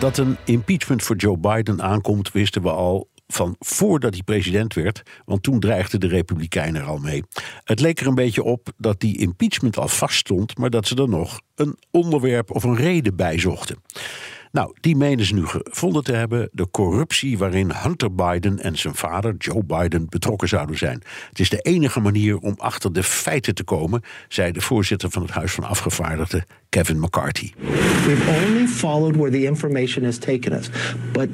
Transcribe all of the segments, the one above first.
Dat een impeachment voor Joe Biden aankomt, wisten we al van voordat hij president werd, want toen dreigden de Republikeinen er al mee. Het leek er een beetje op dat die impeachment al vaststond, maar dat ze er nog een onderwerp of een reden bij zochten. Nou, die menen ze nu gevonden te hebben: de corruptie waarin Hunter Biden en zijn vader Joe Biden betrokken zouden zijn. Het is de enige manier om achter de feiten te komen, zei de voorzitter van het Huis van Afgevaardigden, Kevin McCarthy. We've only followed where the information has taken us. But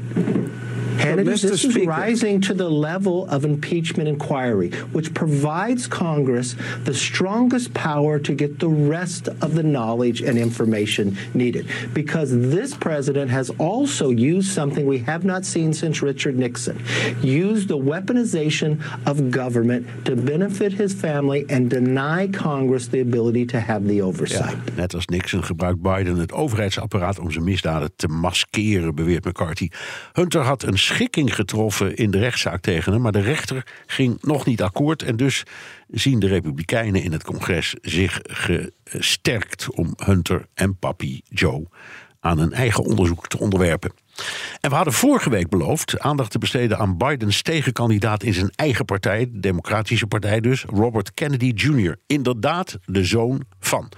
Hannity, Mr. this is rising to the level of impeachment inquiry, which provides Congress the strongest power to get the rest of the knowledge and information needed. Because this president has also used something we have not seen since Richard Nixon used the weaponization of government to benefit his family and deny Congress the ability to have the Ja, oversight. net als Nixon gebruikt Biden het overheidsapparaat om zijn misdaden te maskeren, beweert McCarthy. Hunter had een schikking getroffen in de rechtszaak tegen hem, maar de rechter ging nog niet akkoord. En dus zien de Republikeinen in het congres zich gesterkt om Hunter en papi Joe aan een eigen onderzoek te onderwerpen. En we hadden vorige week beloofd aandacht te besteden aan Bidens tegenkandidaat in zijn eigen partij, de Democratische Partij dus, Robert Kennedy Jr. Inderdaad, de zoon van.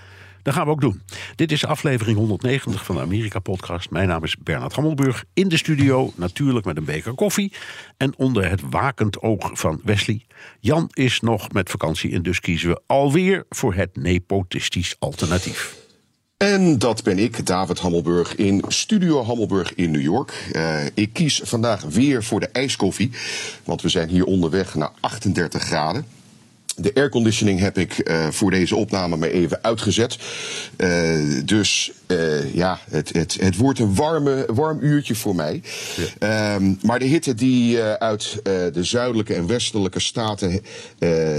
Dat gaan we ook doen. Dit is aflevering 190 van de Amerika-podcast. Mijn naam is Bernard Hammelburg. In de studio natuurlijk met een beker koffie. En onder het wakend oog van Wesley. Jan is nog met vakantie en dus kiezen we alweer voor het nepotistisch alternatief. En dat ben ik, David Hammelburg, in Studio Hammelburg in New York. Eh, ik kies vandaag weer voor de ijskoffie, want we zijn hier onderweg naar 38 graden. De airconditioning heb ik eh, voor deze opname maar even uitgezet. Eh, dus eh, ja, het, het, het wordt een warme, warm uurtje voor mij. Ehm, maar de hitte die uit de zuidelijke en westelijke staten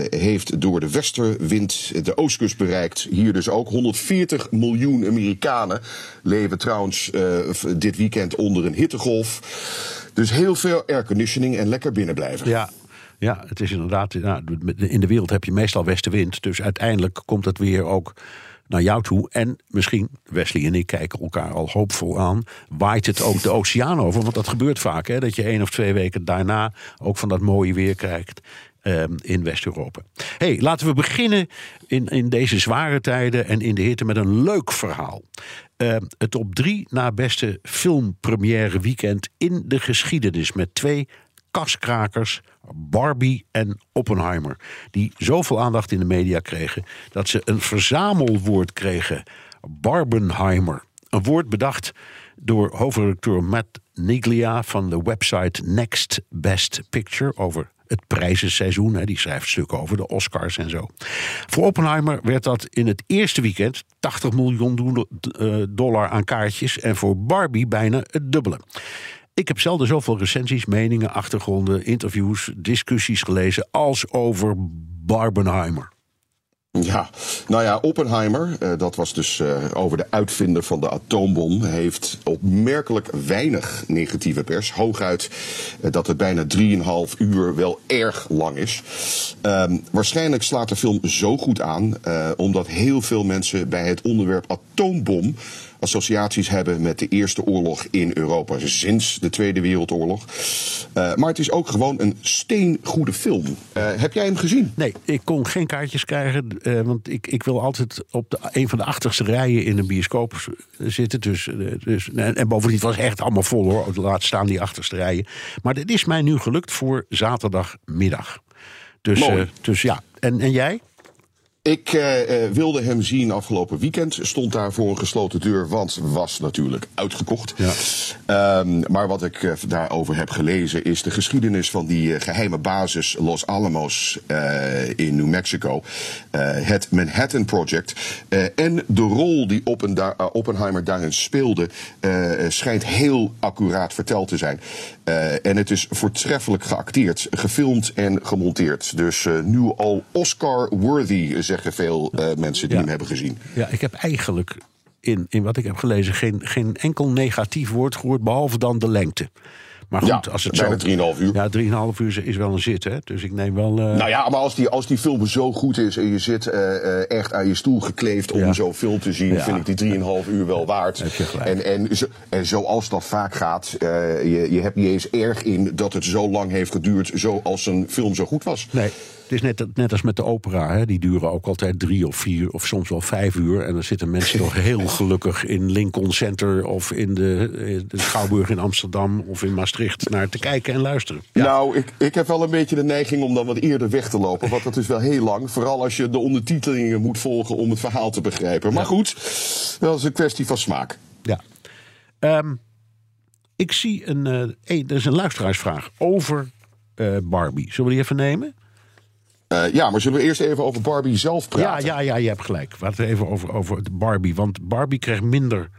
heeft door de westerwind de oostkust bereikt. Hier dus ook 140 miljoen Amerikanen leven trouwens dit weekend onder een hittegolf. Dus heel veel airconditioning en lekker binnen blijven. Ja, ja het is inderdaad. In de wereld heb je meestal westenwind. Dus uiteindelijk komt het weer ook naar jou toe. En misschien, Wesley en ik kijken elkaar al hoopvol aan. Waait het ook de oceaan over? Want dat gebeurt vaak. Hè, dat je één of twee weken daarna ook van dat mooie weer krijgt. ehm, in West-Europa. hey, laten we beginnen in, in deze zware tijden en in de hitte met een leuk verhaal. Ehm, het op drie na beste filmpremière weekend in de geschiedenis met twee kaskrakers, Barbie en Oppenheimer. Die zoveel aandacht in de media kregen dat ze een verzamelwoord kregen: Barbenheimer. Een woord bedacht door hoofdredacteur Matt Niglia van de website Next Best Picture over het prijzenseizoen. hè, Die schrijft stukken over de Oscars en zo. Voor Oppenheimer werd dat in het eerste weekend 80 miljoen eh, dollar aan kaartjes. En voor Barbie bijna het dubbele. Ik heb zelden zoveel recensies, meningen, achtergronden, interviews, discussies gelezen als over Barbenheimer. Ja, nou ja, Oppenheimer, eh, dat was dus eh, over de uitvinder van de atoombom, heeft opmerkelijk weinig negatieve pers. Hooguit eh, dat het bijna 3,5 uur wel erg lang is. Ehm, waarschijnlijk slaat de film zo goed aan, omdat heel veel mensen bij het onderwerp atoombom associaties hebben met de Eerste Oorlog in Europa, sinds de Tweede Wereldoorlog. Eh, maar het is ook gewoon een steengoede film. Eh, heb jij hem gezien? Nee, ik kon geen kaartjes krijgen, eh, want ik, ik wil altijd op de, een van de achterste rijen in een bioscoop zitten. Dus, dus, en, en bovendien was het echt allemaal vol hoor, laat staan die achterste rijen. Maar dit is mij nu gelukt voor zaterdagmiddag. Dus, Mooi. dus ja, en, en jij? Ik eh, eh, wilde hem zien afgelopen weekend. Stond daar voor een gesloten deur, want was natuurlijk uitgekocht. Ja. Ehm, maar wat ik eh, daarover heb gelezen is de geschiedenis van die eh, geheime basis Los Alamos in New Mexico. Het Manhattan Project. En de rol die Oppen Oppenheimer daarin speelde schijnt heel accuraat verteld te zijn. En het is voortreffelijk geacteerd, gefilmd en gemonteerd. Dus nu al Oscar-worthy, zeggen veel eh, mensen die Ja. hem hebben gezien. Ja, ik heb eigenlijk in, in wat ik heb gelezen geen, geen enkel negatief woord gehoord, behalve dan de lengte. Maar goed, Ja, als het bijna zo. 3,5 uur. Ja, 3,5 uur is wel een zit, hè? Dus ik neem wel. eh, Nou ja, maar als die, als die film zo goed is en je zit eh, echt aan je stoel gekleefd om Ja. zo'n film te zien, Ja. vind ik die 3,5 uur wel waard. En, en, zo, en zoals dat vaak gaat, je, je hebt niet eens erg in dat het zo lang heeft geduurd, zoals een film zo goed was. Nee, het is net, net als met de opera. Hè? Die duren ook altijd drie of vier of soms wel vijf uur. En dan zitten mensen nog heel gelukkig in Lincoln Center... of in de, eh, de Schouwburg in Amsterdam of in Maastricht... naar te kijken en luisteren. Ja. Nou, ik, ik heb wel een beetje de neiging om dan wat eerder weg te lopen. Want dat is wel heel lang. Vooral als je de ondertitelingen moet volgen om het verhaal te begrijpen. Maar goed, dat is een kwestie van smaak. Ja. Ehm, ik zie een, eh een, er is een luisteraarsvraag over eh, Barbie. Zullen we die even nemen? Eh, ja, maar zullen we eerst even over Barbie zelf Ja, praten? ja, ja, je hebt gelijk. We hadden het even over, over Barbie. Want Barbie kreeg minder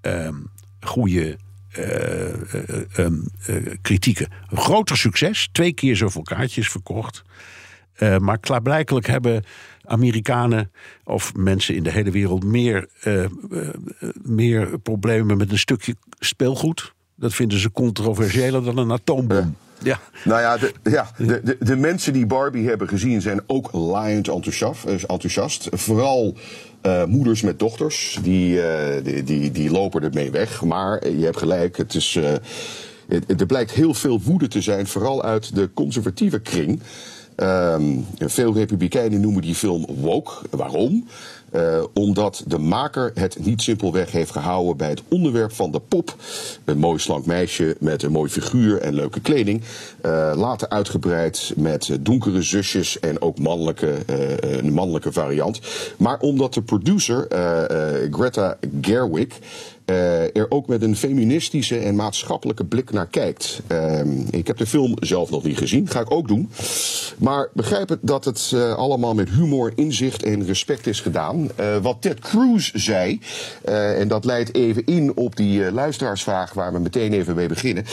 ehm goede eh, eh, ehm, eh, kritieken. Een groter succes. Twee keer zoveel kaartjes verkocht. Maar klaarblijkelijk hebben Amerikanen of mensen in de hele wereld meer, meer problemen met een stukje speelgoed. Dat vinden ze controversiëler dan een atoombom. Ja. Nou ja, de, ja de, de, de mensen die Barbie hebben gezien zijn ook laaiend enthousiast. eh, enthousiast. Vooral eh, moeders met dochters, die, eh, die, die, die lopen ermee weg. Maar je hebt gelijk, het is, het- er blijkt heel veel woede te zijn, vooral uit de conservatieve kring. Ehm, veel republikeinen noemen die film woke. Waarom? Eh, omdat de maker het niet simpelweg heeft gehouden bij het onderwerp van de pop. Een mooi slank meisje met een mooi figuur en leuke kleding. Eh, later uitgebreid met eh, donkere zusjes en ook mannelijke, een mannelijke variant. Maar omdat de producer Greta Gerwig eh, er ook met een feministische en maatschappelijke blik naar kijkt. Ehm, ik heb de film zelf nog niet gezien, ga ik ook doen. Maar begrijp het dat het eh, allemaal met humor, inzicht en respect is gedaan. Eh, wat Ted Cruz zei, en dat leidt even in op die luisteraarsvraag waar we meteen even mee beginnen,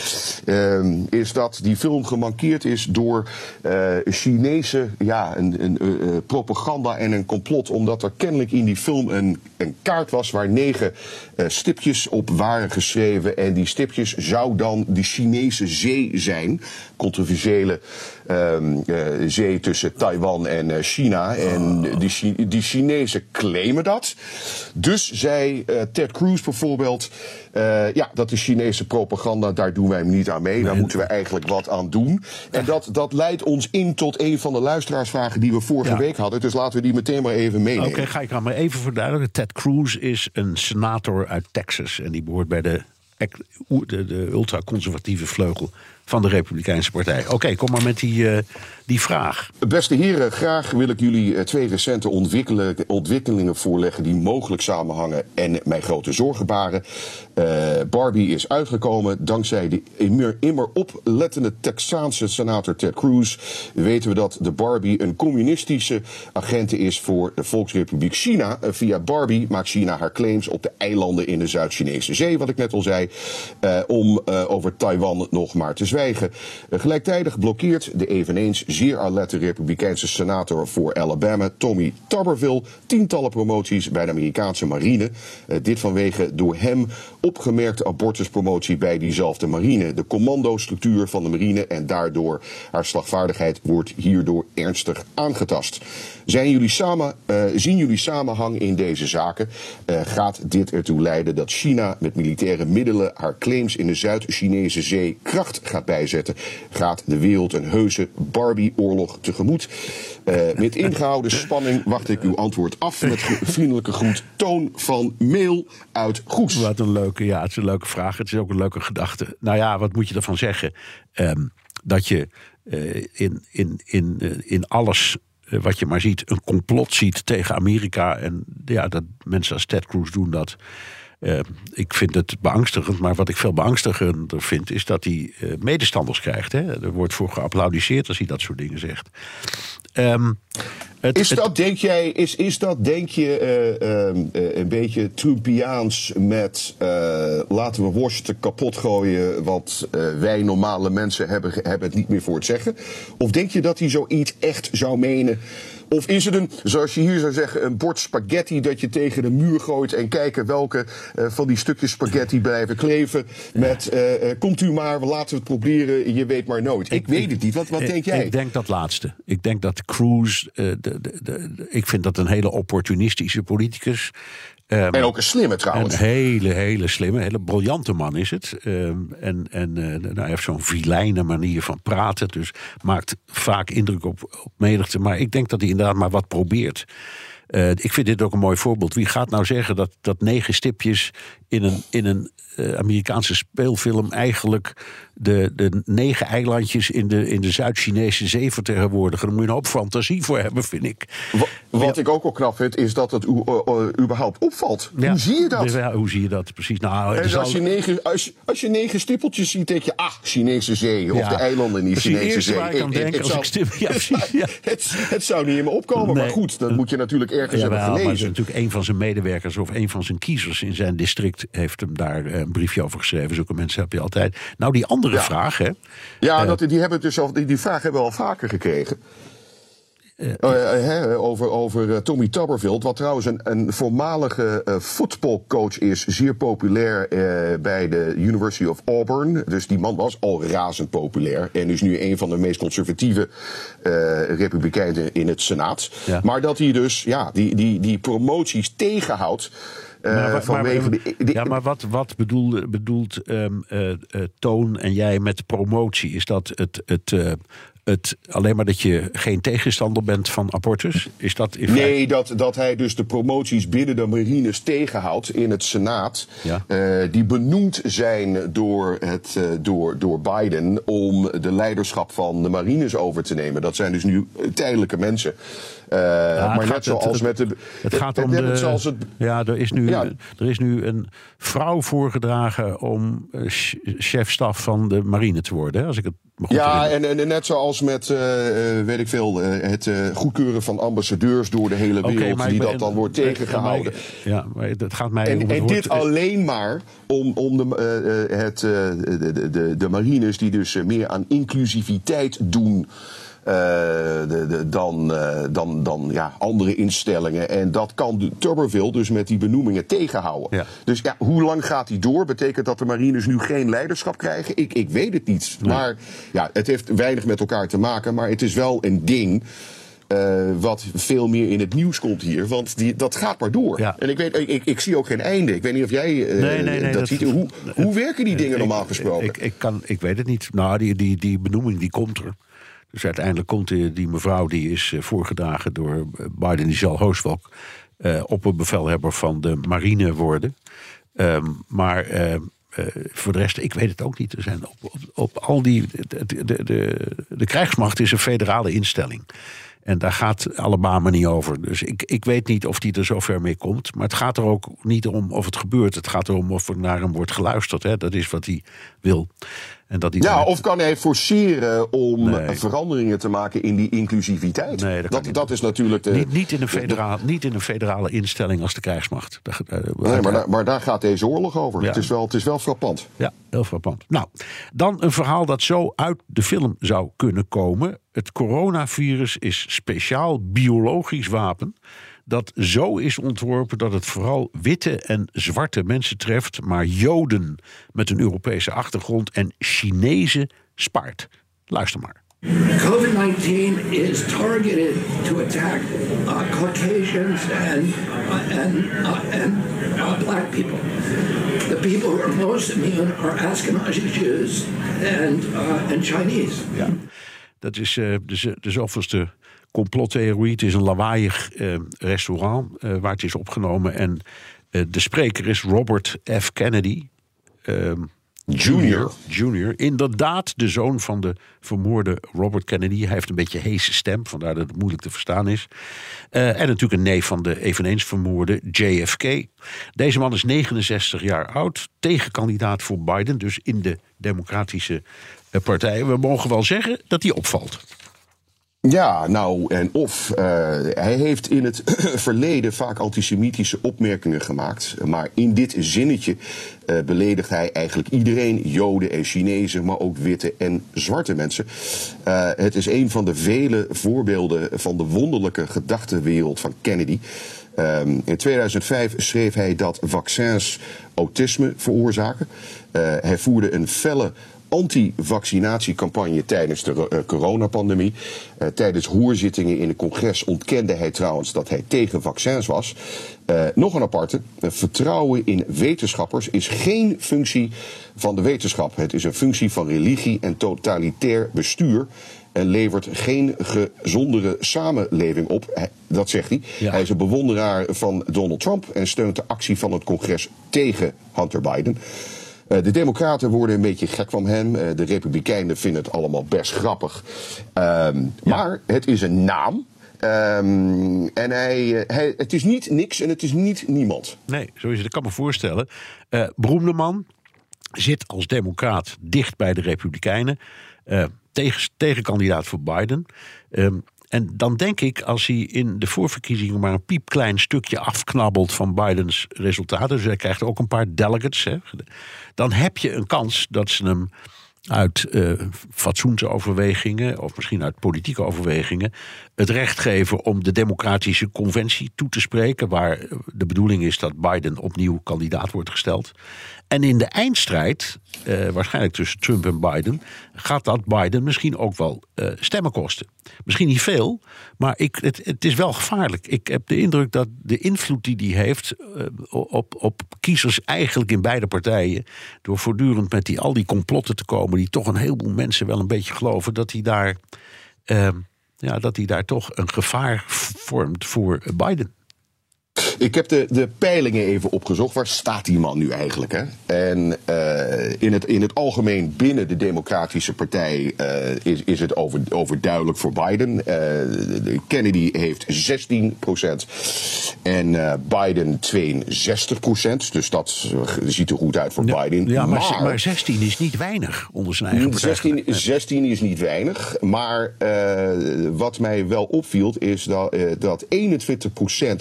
ehm, is dat die film gemankeerd is door Chinese ja, een, een, propaganda en een complot. Omdat er kennelijk in die film een, een kaart was waar negen stipjes op waren geschreven. En die stipjes zou dan de Chinese zee zijn. Controversiële ehm, eh, zee tussen Taiwan en eh, China. En die, Chi- die Chinezen claimen dat. Dus zei eh, Ted Cruz bijvoorbeeld. ja, dat is Chinese propaganda, daar doen wij niet aan mee. Daar moeten we eigenlijk wat aan doen. En dat, dat leidt ons in tot een van de luisteraarsvragen die we vorige Ja. week hadden. Dus laten we die meteen maar even meenemen. Oké, ga ik dan maar even verduidelijken. Ted Cruz is een senator uit Texas. En die behoort bij de, de, de ultraconservatieve vleugel van de Republikeinse Partij. Oké, kom maar met die, eh, die vraag. Beste heren, graag wil ik jullie eh, twee recente ontwikkelingen voorleggen die mogelijk samenhangen en mij grote zorgen baren. Eh, Barbie is uitgekomen dankzij de immer, immer oplettende Texaanse senator Ted Cruz. Weten we dat de Barbie een communistische agente is voor de Volksrepubliek China. Via Barbie maakt China haar claims op de eilanden in de Zuid-Chinese Zee, wat ik net al zei, om over Taiwan nog maar te zwijgen. Eh, gelijktijdig blokkeert de eveneens zeer alerte Republikeinse senator voor Alabama, Tommy Tuberville, tientallen promoties bij de Amerikaanse marine. Eh, dit vanwege door hem opgemerkte abortuspromotie bij diezelfde marine. De commandostructuur van de marine en daardoor haar slagvaardigheid wordt hierdoor ernstig aangetast. Zijn jullie samen, eh, zien jullie samenhang in deze zaken? Eh, gaat dit ertoe leiden dat China met militaire middelen haar claims in de Zuid-Chinese zee kracht gaat bijzetten? Gaat de wereld een heuse Barbie-oorlog tegemoet? Eh, met ingehouden spanning wacht ik uw antwoord af met vriendelijke groet. Toon van Mail uit Goes. Wat een ja, het is een leuke vraag. Het is ook een leuke gedachte. Nou ja, wat moet je ervan zeggen? Ehm, dat je eh, in, in, in, eh, in alles eh, wat je maar ziet, een complot ziet tegen Amerika. En ja, dat mensen als Ted Cruz doen dat. Eh, ik vind het beangstigend, maar wat ik veel beangstigender vind, is dat hij eh, medestanders krijgt. Hè? Er wordt voor geapplaudiseerd als hij dat soort dingen zegt. Ehm, het- Is het- dat, denk jij, is, is dat, denk je, eh, een beetje Trumpiaans met laten we Washington kapot gooien, want wij normale mensen hebben, hebben het niet meer voor het zeggen? Of denk je dat hij zoiets echt zou menen? Of is het een, zoals je hier zou zeggen, een bord spaghetti dat je tegen de muur gooit en kijken welke eh, van die stukjes spaghetti blijven kleven met eh, eh, komt u maar, laten we het proberen, je weet maar nooit. Ik, weet het niet, wat, wat ik, denk jij? Ik denk dat laatste. Ik denk dat Cruz. de, de, de- ik vind dat een hele opportunistische politicus. Ehm, en ook een slimme trouwens. Een hele, hele slimme, hele briljante man is het. Ehm, en en eh, nou, hij heeft zo'n vilijne manier van praten. Dus maakt vaak indruk op, op menigte. Maar ik denk dat hij inderdaad maar wat probeert. Eh, ik vind dit ook een mooi voorbeeld. Wie gaat nou zeggen dat, dat negen stipjes in een, in een eh, Amerikaanse speelfilm eigenlijk de, de negen eilandjes in de, in de Zuid-Chinese zee vertegenwoordigen? Daar moet je een hoop fantasie voor hebben, vind ik. Wa- Wat ik ook al knap vind, is dat het u, uh, uh, überhaupt opvalt. Ja, Hoe zie je dat? dus ja, hoe zie je dat precies? Nou, En als, je negen, als, als je negen stippeltjes ziet, denk je, ah, Chinese zee. Of de eilanden in het Chinese zee. ik zou- stip- ja, precies, het, het zou niet in me opkomen, maar goed, dat moet je natuurlijk ergens hebben maar gelezen. natuurlijk een van zijn medewerkers of een van zijn kiezers in zijn district heeft hem daar eh, een briefje over geschreven. Zulke mensen heb je altijd. Nou, die andere Ja. vraag, hè? Ja, Eh. dat, die, hebben dus al, die, die vraag hebben we al vaker gekregen. Eh, hè, over over eh, Tommy Tuberville, wat trouwens een, een voormalige eh, voetbalcoach is, zeer populair bij de University of Auburn. Dus die man was al razend populair en is nu een van de meest conservatieve republikeinen in het Senaat. Ja. Maar dat hij dus ja, die, die, die promoties tegenhoudt. Maar, wa- vanwege maar- de, de- ja, maar wat, wat bedoelt, bedoelt ehm, eh, eh, Toon en jij met promotie? Is dat het, het, het alleen maar dat je geen tegenstander bent van abortus? Is dat in Nee, dat, dat hij dus de promoties binnen de marines tegenhoudt in het Senaat. Ja. eh, die benoemd zijn door, het, eh, door, door Biden om de leiderschap van de marines over te nemen. Dat zijn dus nu tijdelijke mensen. Eh, Ja, maar net zoals het- met de. Het gaat om de, het, ja, er is, nu, er is nu een vrouw voorgedragen om eh, ch- chefstaf van de marine te worden. Hè, als ik het ja, en, en net zoals met, eh, weet ik veel, het goedkeuren van ambassadeurs door de hele wereld, die ben- dat dan wordt eh, tegengehouden. Ja, maar het gaat mij om En, het en dit alleen maar om, om de, het, de, de, de, marines die dus meer aan inclusiviteit doen. Eh, de, de, dan, eh, dan, dan ja, andere instellingen. En dat kan de Tuberville dus met die benoemingen tegenhouden. Ja. Dus ja, hoe lang gaat die door? Betekent dat de marines nu geen leiderschap krijgen? Ik, ik weet het niet. Maar ja, het heeft weinig met elkaar te maken. Maar het is wel een ding. eh, wat veel meer in het nieuws komt hier. Want die, dat gaat maar door. Ja. En ik, weet, ik, ik, ik zie ook geen einde. Ik weet niet of jij Nee, nee, nee, dat, ziet. Hoe, hoe werken die dingen normaal gesproken? Ik, ik, kan, ik weet het niet. Nou, die, die, die benoeming die komt er. Dus uiteindelijk komt die, mevrouw, die is eh, voorgedragen door eh, Biden, die zal hoogstwalk eh opperbevelhebber van de marine worden. Ehm, maar eh, eh, voor de rest, ik weet het ook niet. Er zijn op, op, al die. De, de, de, de krijgsmacht is een federale instelling. En daar gaat Alabama niet over. Dus ik, ik weet niet of die er zover mee komt. Maar het gaat er ook niet om of het gebeurt. Het gaat erom of er naar hem wordt geluisterd. Hè. Dat is wat hij wil. En dat Ja, of kan hij forceren om Nee. veranderingen te maken in die inclusiviteit? Nee, dat dat, is natuurlijk de. niet, niet, in een federaal, niet in een federale instelling als de krijgsmacht. Daar- daar- Nee, maar, daar, maar daar gaat deze oorlog over. Ja. Het, is wel, het is wel frappant. Ja, heel frappant. Nou, dan een verhaal dat zo uit de film zou kunnen komen. Het coronavirus is speciaal biologisch wapen dat zo is ontworpen dat het vooral witte en zwarte mensen treft, maar Joden met een Europese achtergrond en Chinezen spaart. Luister maar. COVID 19 is targeted to attack uh, Caucasians and, uh, and, uh, and uh, black people. The people who are most immune are Ashkenazi Jews and, uh, and Chinese. Ja. Dat is eh, de, de zoveelste complottheorie. Het is een lawaaiig eh, restaurant eh, waar het is opgenomen. En eh, de spreker is Robert F. Kennedy. Ehm, Junior. Junior. Inderdaad, de zoon van de vermoorde Robert Kennedy. Hij heeft een beetje heese stem, vandaar dat het moeilijk te verstaan is. Uh, en natuurlijk een neef van de eveneens vermoorde JFK. Deze man is 69 jaar oud, tegenkandidaat voor Biden, dus in de Democratische Partij. We mogen wel zeggen dat hij opvalt. Ja, nou en of. Uh, hij heeft in het verleden vaak antisemitische opmerkingen gemaakt. Maar in dit zinnetje uh, beledigt hij eigenlijk iedereen: Joden en Chinezen, maar ook witte en zwarte mensen. Uh, het is een van de vele voorbeelden van de wonderlijke gedachtenwereld van Kennedy. Um, in 2005 schreef hij dat vaccins autisme veroorzaken. hij voerde een felle anti-vaccinatiecampagne tijdens de uh, coronapandemie. Uh, tijdens hoorzittingen in het congres ontkende hij trouwens dat hij tegen vaccins was. Uh, nog een aparte. vertrouwen in wetenschappers is geen functie van de wetenschap. Het is een functie van religie en totalitair bestuur. En levert geen gezondere samenleving op. Dat zegt hij. Ja. Hij is een bewonderaar van Donald Trump en steunt de actie van het congres tegen Hunter Biden. Uh, de Democraten worden een beetje gek van hem. Uh, de Republikeinen vinden het allemaal best grappig. Um, ja. Maar het is een naam. Um, en hij, hij, het is niet niks en het is niet niemand. Nee, zo is het. Ik kan me voorstellen. Uh, beroemde man zit als democraat dicht bij de Republikeinen. tegen, tegenkandidaat voor Biden. Um, en dan denk ik, als hij in de voorverkiezingen maar een piepklein stukje afknabbelt van Bidens resultaten, dus hij krijgt ook een paar delegates, hè, dan heb je een kans dat ze hem uit uh, fatsoensoverwegingen, of misschien uit politieke overwegingen, het recht geven om de Democratische Conventie toe te spreken, waar de bedoeling is dat Biden opnieuw kandidaat wordt gesteld. En in de eindstrijd, uh, waarschijnlijk tussen Trump en Biden, gaat dat Biden misschien ook wel uh, stemmen kosten. Misschien niet veel, maar ik, het, het, is wel gevaarlijk. Ik heb de indruk dat de invloed die hij heeft uh, op, op kiezers eigenlijk in beide partijen, door voortdurend met die, al die complotten te komen, die toch een heleboel mensen wel een beetje geloven, dat hij daar, ja, dat hij daar toch een gevaar vormt voor Biden. Ik heb de, de peilingen even opgezocht. Waar staat die man nu eigenlijk? Hè? En uh, in, het, in het algemeen binnen de Democratische Partij uh, is, is het over, overduidelijk voor Biden. Uh, Kennedy heeft 16% en Biden 62% Dus dat ziet er goed uit voor ja, Biden. Ja, maar, maar, maar, 16 is niet weinig onder zijn eigen partij. 16, 16 is niet weinig. Maar wat mij wel opviel is dat, dat 21 uh, uh,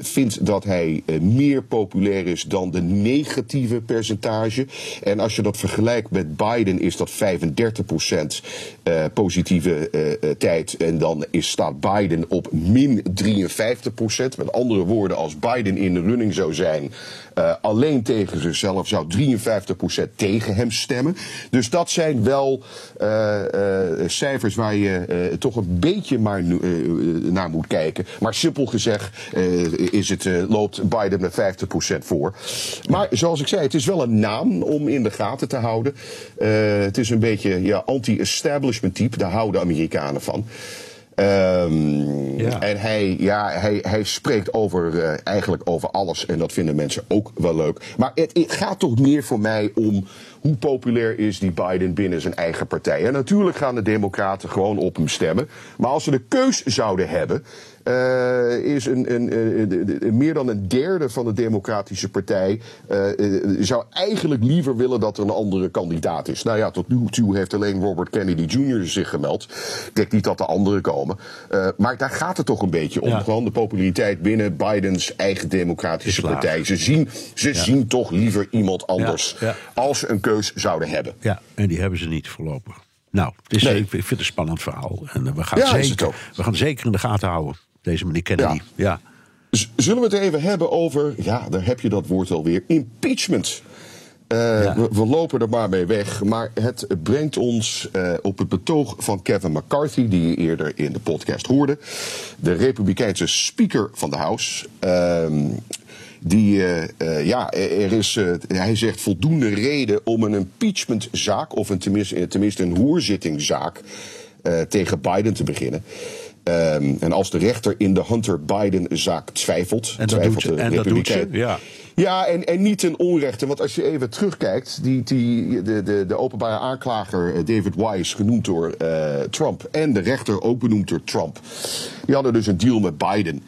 vindt dat hij uh, meer populair is dan de negatieve percentage. En als je dat vergelijkt met Biden, is dat 35% positieve tijd. En dan is, staat Biden op min 53%. Met andere woorden, als Biden in de running zou zijn, alleen tegen zichzelf, zou 53% tegen hem stemmen. Dus dat zijn wel cijfers waar je toch een beetje maar naar moet kijken. Maar simpel gezegd is het, loopt Biden met 50% voor. Maar zoals ik zei, het is wel een naam om in de gaten te houden. Het is een beetje ja, anti-establishment type, daar houden Amerikanen van. Um, ja. En hij, ja, hij, hij spreekt over, uh, eigenlijk over alles. En dat vinden mensen ook wel leuk. Maar het, het gaat toch meer voor mij om hoe populair is die Biden binnen zijn eigen partij. En natuurlijk gaan de Democraten gewoon op hem stemmen. Maar als ze de keus zouden hebben, is een, een, een, meer dan een derde van de Democratische Partij uh, zou eigenlijk liever willen dat er een andere kandidaat is. Nou ja, tot nu toe heeft alleen Robert Kennedy Jr. zich gemeld. Ik denk niet dat de anderen komen. Maar daar gaat het toch een beetje om. Ja. Gewoon de populariteit binnen Bidens eigen Democratische. Partij. Ze zien, ze ja. zien toch liever iemand anders ja. als ze een keus zouden hebben. Ja, en die hebben ze niet voorlopig. Nou, het is, nee. ik vind het een spannend verhaal. En we gaan, zeker, we gaan zeker in de gaten houden deze meneer Kennedy. Ja. ja. Zullen we het even hebben over, ja, daar heb je dat woord alweer, impeachment. Uh, ja. we, we, lopen er maar mee weg. Maar het brengt ons uh, op het betoog van Kevin McCarthy, die je eerder in de podcast hoorde. De Republikeinse Speaker van de House. Uh, die, uh, ja, er is, hij zegt voldoende reden om een impeachmentzaak, of een, tenminste, tenminste een hoorzittingzaak, tegen Biden te beginnen. Um, en als de rechter in de Hunter Biden-zaak twijfelt, en dat twijfelt doet de en dat doet ze, ja. Ja, en, en niet ten onrechte. Want als je even terugkijkt, die, die, de, de, de openbare aanklager eh, David Wise, genoemd door uh, Trump, en de rechter ook benoemd door Trump, die hadden dus een deal met Biden.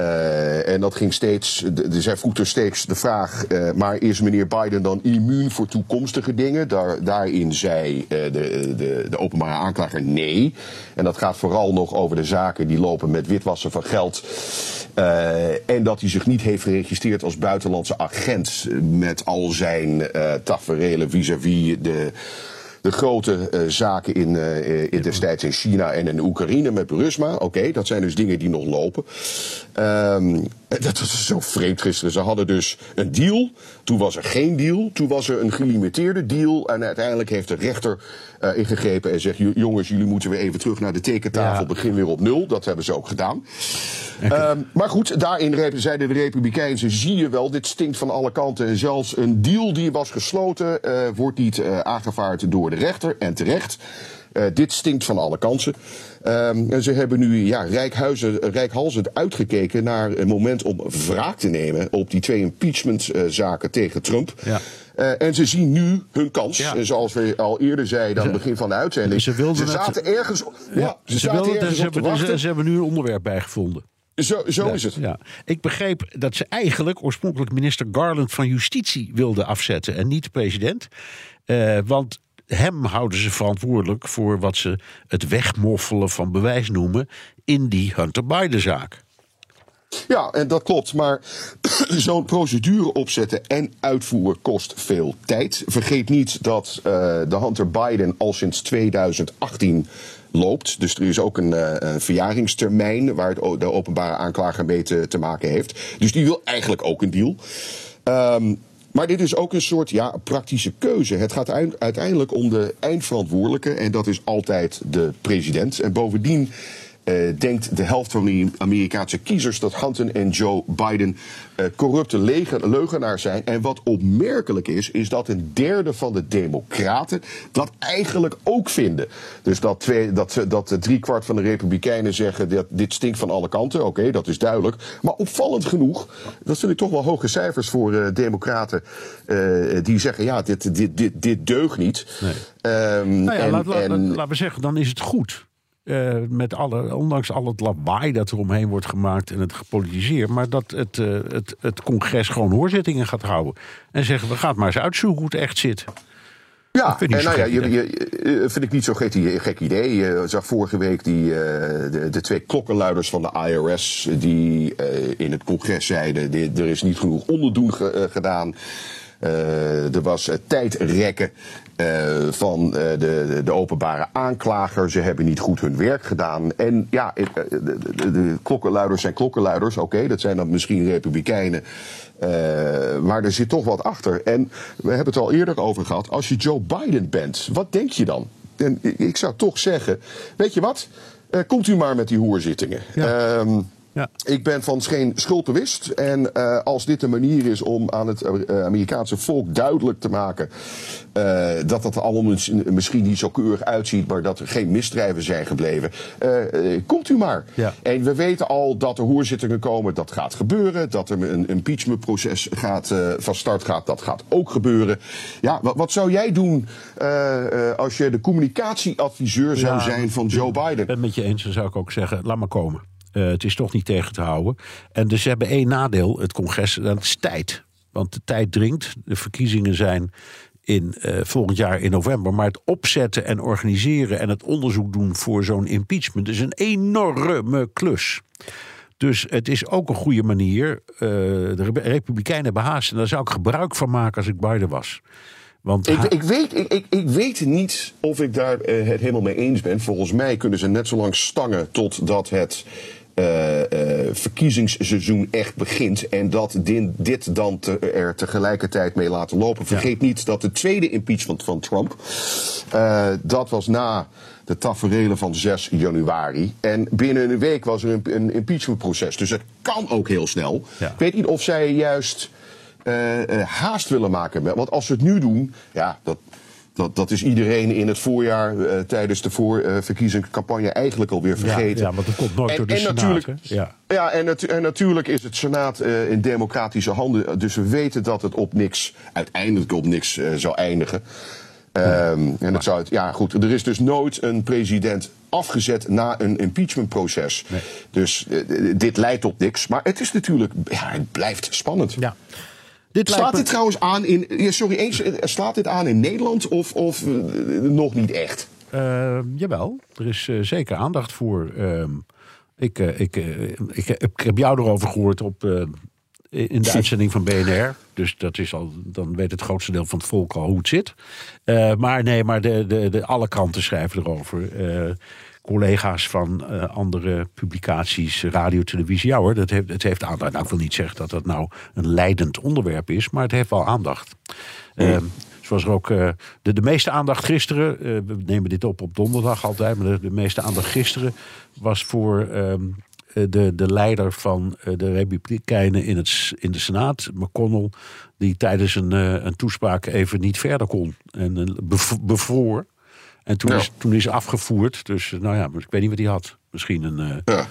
Uh, en dat ging steeds, de, zij vroeg er steeds de vraag, uh, maar is meneer Biden dan immuun voor toekomstige dingen? Daar, daarin zei uh, de, de, de openbare aanklager nee. En dat gaat vooral nog over de zaken die lopen met witwassen van geld. en dat hij zich niet heeft geregistreerd als buitenlandse agent met al zijn taferelen vis-à-vis de de grote uh, zaken in, uh, in destijds in China en in Oekraïne met Burisma. Oké, dat zijn dus dingen die nog lopen. Um, dat was zo vreemd gisteren. Ze hadden dus een deal. Toen was er geen deal. Toen was er een gelimiteerde deal. En uiteindelijk heeft de rechter uh, ingegrepen en zegt: jongens, jullie moeten weer even terug naar de tekentafel. Ja. Begin weer op nul. Dat hebben ze ook gedaan. Um, maar goed, daarin zeiden de Republikeinen: zie je wel, dit stinkt van alle kanten. En zelfs een deal die was gesloten, uh, wordt niet uh, aangevaard door de rechter. En terecht. Dit stinkt van alle kanten. Um, en ze hebben nu ja, rijkhalsend uitgekeken naar een moment om wraak te nemen op die twee impeachmentzaken tegen Trump. Ja. Uh, en ze zien nu hun kans. Ja. En zoals we al eerder zeiden aan het begin van de uitzending. Ze, wilden ze zaten het, ergens. Ja, ja ze, ze, wilden, ergens ze, hebben, ze, ze, hebben nu een onderwerp bijgevonden. Zo, zo ja, is het. Ja. Ik begreep dat ze eigenlijk oorspronkelijk minister Garland van Justitie wilden afzetten en niet de president. Uh, want hem houden ze verantwoordelijk voor wat ze het wegmoffelen van bewijs noemen in die Hunter Biden-zaak. Ja, en dat klopt. Maar zo'n procedure opzetten en uitvoeren kost veel tijd. Vergeet niet dat uh, de Hunter Biden al sinds 2018 loopt. Dus er is ook een, uh, verjaringstermijn waar het, de openbare aanklager mee te, te, maken heeft. Dus die wil eigenlijk ook een deal. Um, maar dit is ook een soort ja, praktische keuze. Het gaat uiteindelijk om de eindverantwoordelijke en dat is altijd de president. En bovendien uh, denkt de helft van de Amerikaanse kiezers dat Hunter en Joe Biden uh, corrupte leugenaars zijn. En wat opmerkelijk is, is dat een derde van de Democraten dat eigenlijk ook vinden. Dus dat, twee, dat, dat driekwart van de Republikeinen zeggen dat dit stinkt van alle kanten. Oké, okay, dat is duidelijk. Maar opvallend genoeg, dat vind ik toch wel hoge cijfers voor uh, Democraten. die zeggen ja, dit, dit, dit, dit deugt niet. Nee. Um, nou ja, en, laat, en, laat, laten we zeggen, dan is het goed. Uh, met alle, ondanks al het lawaai dat er omheen wordt gemaakt en het gepolitiseerd. Maar dat het, uh, het, het congres gewoon hoorzittingen gaat houden. En zeggen, we gaan maar eens uitzoeken hoe het echt zit. Ja, en nou ja, je, je, vind ik niet zo gek, gek idee. Je zag vorige week die, uh, de, de, twee klokkenluiders van de IRS... die in het congres zeiden, er is niet genoeg onderdoen ge, gedaan... Er was tijdrekken uh, van de, de, openbare aanklager. Ze hebben niet goed hun werk gedaan. En ja, de, de, de klokkenluiders zijn klokkenluiders. Oké, okay, dat zijn dan misschien republikeinen. maar er zit toch wat achter. En we hebben het al eerder over gehad. Als je Joe Biden bent, wat denk je dan? En ik zou toch zeggen, weet je wat? komt u maar met die hoerzittingen. Ja. Um, ja. Ik ben van geen schuld bewust. En uh, als dit een manier is om aan het uh, Amerikaanse volk duidelijk te maken uh, dat dat allemaal misschien niet zo keurig uitziet, maar dat er geen misdrijven zijn gebleven, komt u maar. Ja. En we weten al dat er hoorzittingen komen, dat gaat gebeuren. Dat er een impeachmentproces gaat, van start gaat, dat gaat ook gebeuren. Ja, wat, wat zou jij doen als je de communicatieadviseur zou ja, zijn van Joe Biden? Ik ben het met je eens, dan zou ik ook zeggen, laat maar komen. Uh, het is toch niet tegen te houden. En dus ze hebben één nadeel, het congres, dat is tijd. Want de tijd dringt. De verkiezingen zijn in, uh, volgend jaar in november. Maar het opzetten en organiseren en het onderzoek doen voor zo'n impeachment is een enorme klus. Dus het is ook een goede manier. Uh, de Republikeinen hebben haast. En daar zou ik gebruik van maken als ik Biden was. Want ik, ik, weet, ik, ik, ik, weet niet of ik daar uh, het helemaal mee eens ben. Volgens mij kunnen ze net zo lang stangen totdat het uh, uh, verkiezingsseizoen echt begint. En dat din, dit dan te, er tegelijkertijd mee laten lopen. Vergeet ja. niet dat de tweede impeachment van Trump. Uh, dat was na de taferelen van 6 januari. En binnen een week was er een, een impeachmentproces. Dus het kan ook heel snel. Ja. Ik weet niet of zij juist haast willen maken. Want als ze het nu doen, ja, dat Dat, dat is iedereen in het voorjaar uh, tijdens de voorverkiezingscampagne eigenlijk alweer vergeten. Ja, ja want dat komt nooit en, door de en Senaat, natuurlijk? Ja. ja, en, natu- en natuurlijk is het Senaat uh, in democratische handen. Dus we weten dat het op niks, uiteindelijk op niks uh, zou eindigen. Um, en het zou het, ja goed, er is dus nooit een president afgezet na een impeachmentproces. Nee. Dus dit leidt tot niks. Maar het is natuurlijk, ja, het blijft spannend. ja. Dit Slaat lijkt me- dit trouwens aan in, ja, sorry, eens, eh, slaat dit aan in Nederland of, of uh, nog niet echt? Uh, jawel, er is uh, zeker aandacht voor. Uh, ik, ik, ik, heb, ik heb jou erover gehoord op, in de uitzending van BNR. Dus dat is al, dan weet het grootste deel van het volk al hoe het zit. Uh, maar nee, maar de, de, de, alle kranten schrijven erover. Collega's van uh, andere publicaties, radio, televisie. Ja hoor, dat heeft, het heeft aandacht. Nou, ik wil niet zeggen dat dat nou een leidend onderwerp is, maar het heeft wel aandacht. Mm. Zoals er ook uh, de, de meeste aandacht gisteren, uh, we nemen dit op op donderdag altijd, maar de, de meeste aandacht gisteren was voor um, de, de leider van de Republikeinen in, het, in de Senaat, McConnell, die tijdens een, een toespraak even niet verder kon en bevroor. En toen, Ja. is, toen is afgevoerd. Dus nou ja, ik weet niet wat hij had. Misschien een. eh, Ja.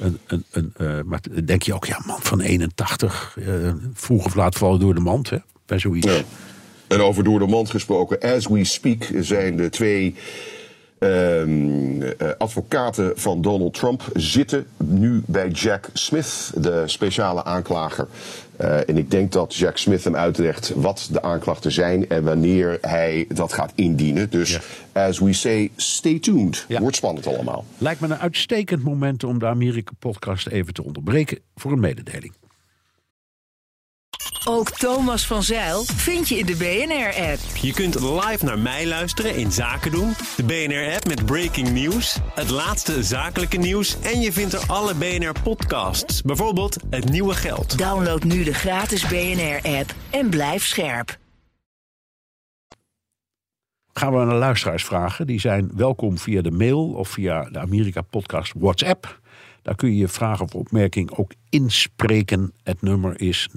een, een, een eh, maar denk je ook, ja, man van 81. eh, vroeg of laat vallen door de mand, hè? Bij zoiets. Ja. En over door de mand gesproken, as we speak zijn de twee ehm, eh, advocaten van Donald Trump zitten nu bij Jack Smith, de speciale aanklager. Uh, en ik denk dat Jack Smith hem uitlegt wat de aanklachten zijn en wanneer hij dat gaat indienen. Dus as we say, stay tuned. Ja. Wordt spannend allemaal. Lijkt me een uitstekend moment om de Amerika-podcast even te onderbreken voor een mededeling. Ook Thomas van Zeil vind je in de BNR-app. Je kunt live naar mij luisteren in Zaken doen, de BNR-app met breaking news, het laatste zakelijke nieuws en je vindt er alle BNR-podcasts, bijvoorbeeld Het Nieuwe Geld. Download nu de gratis BNR-app en blijf scherp. Gaan we naar luisteraars vragen. Die zijn welkom via de mail of via de Amerika-podcast WhatsApp. Daar kun je je vraag of opmerking ook inspreken. Het nummer is 0628135020.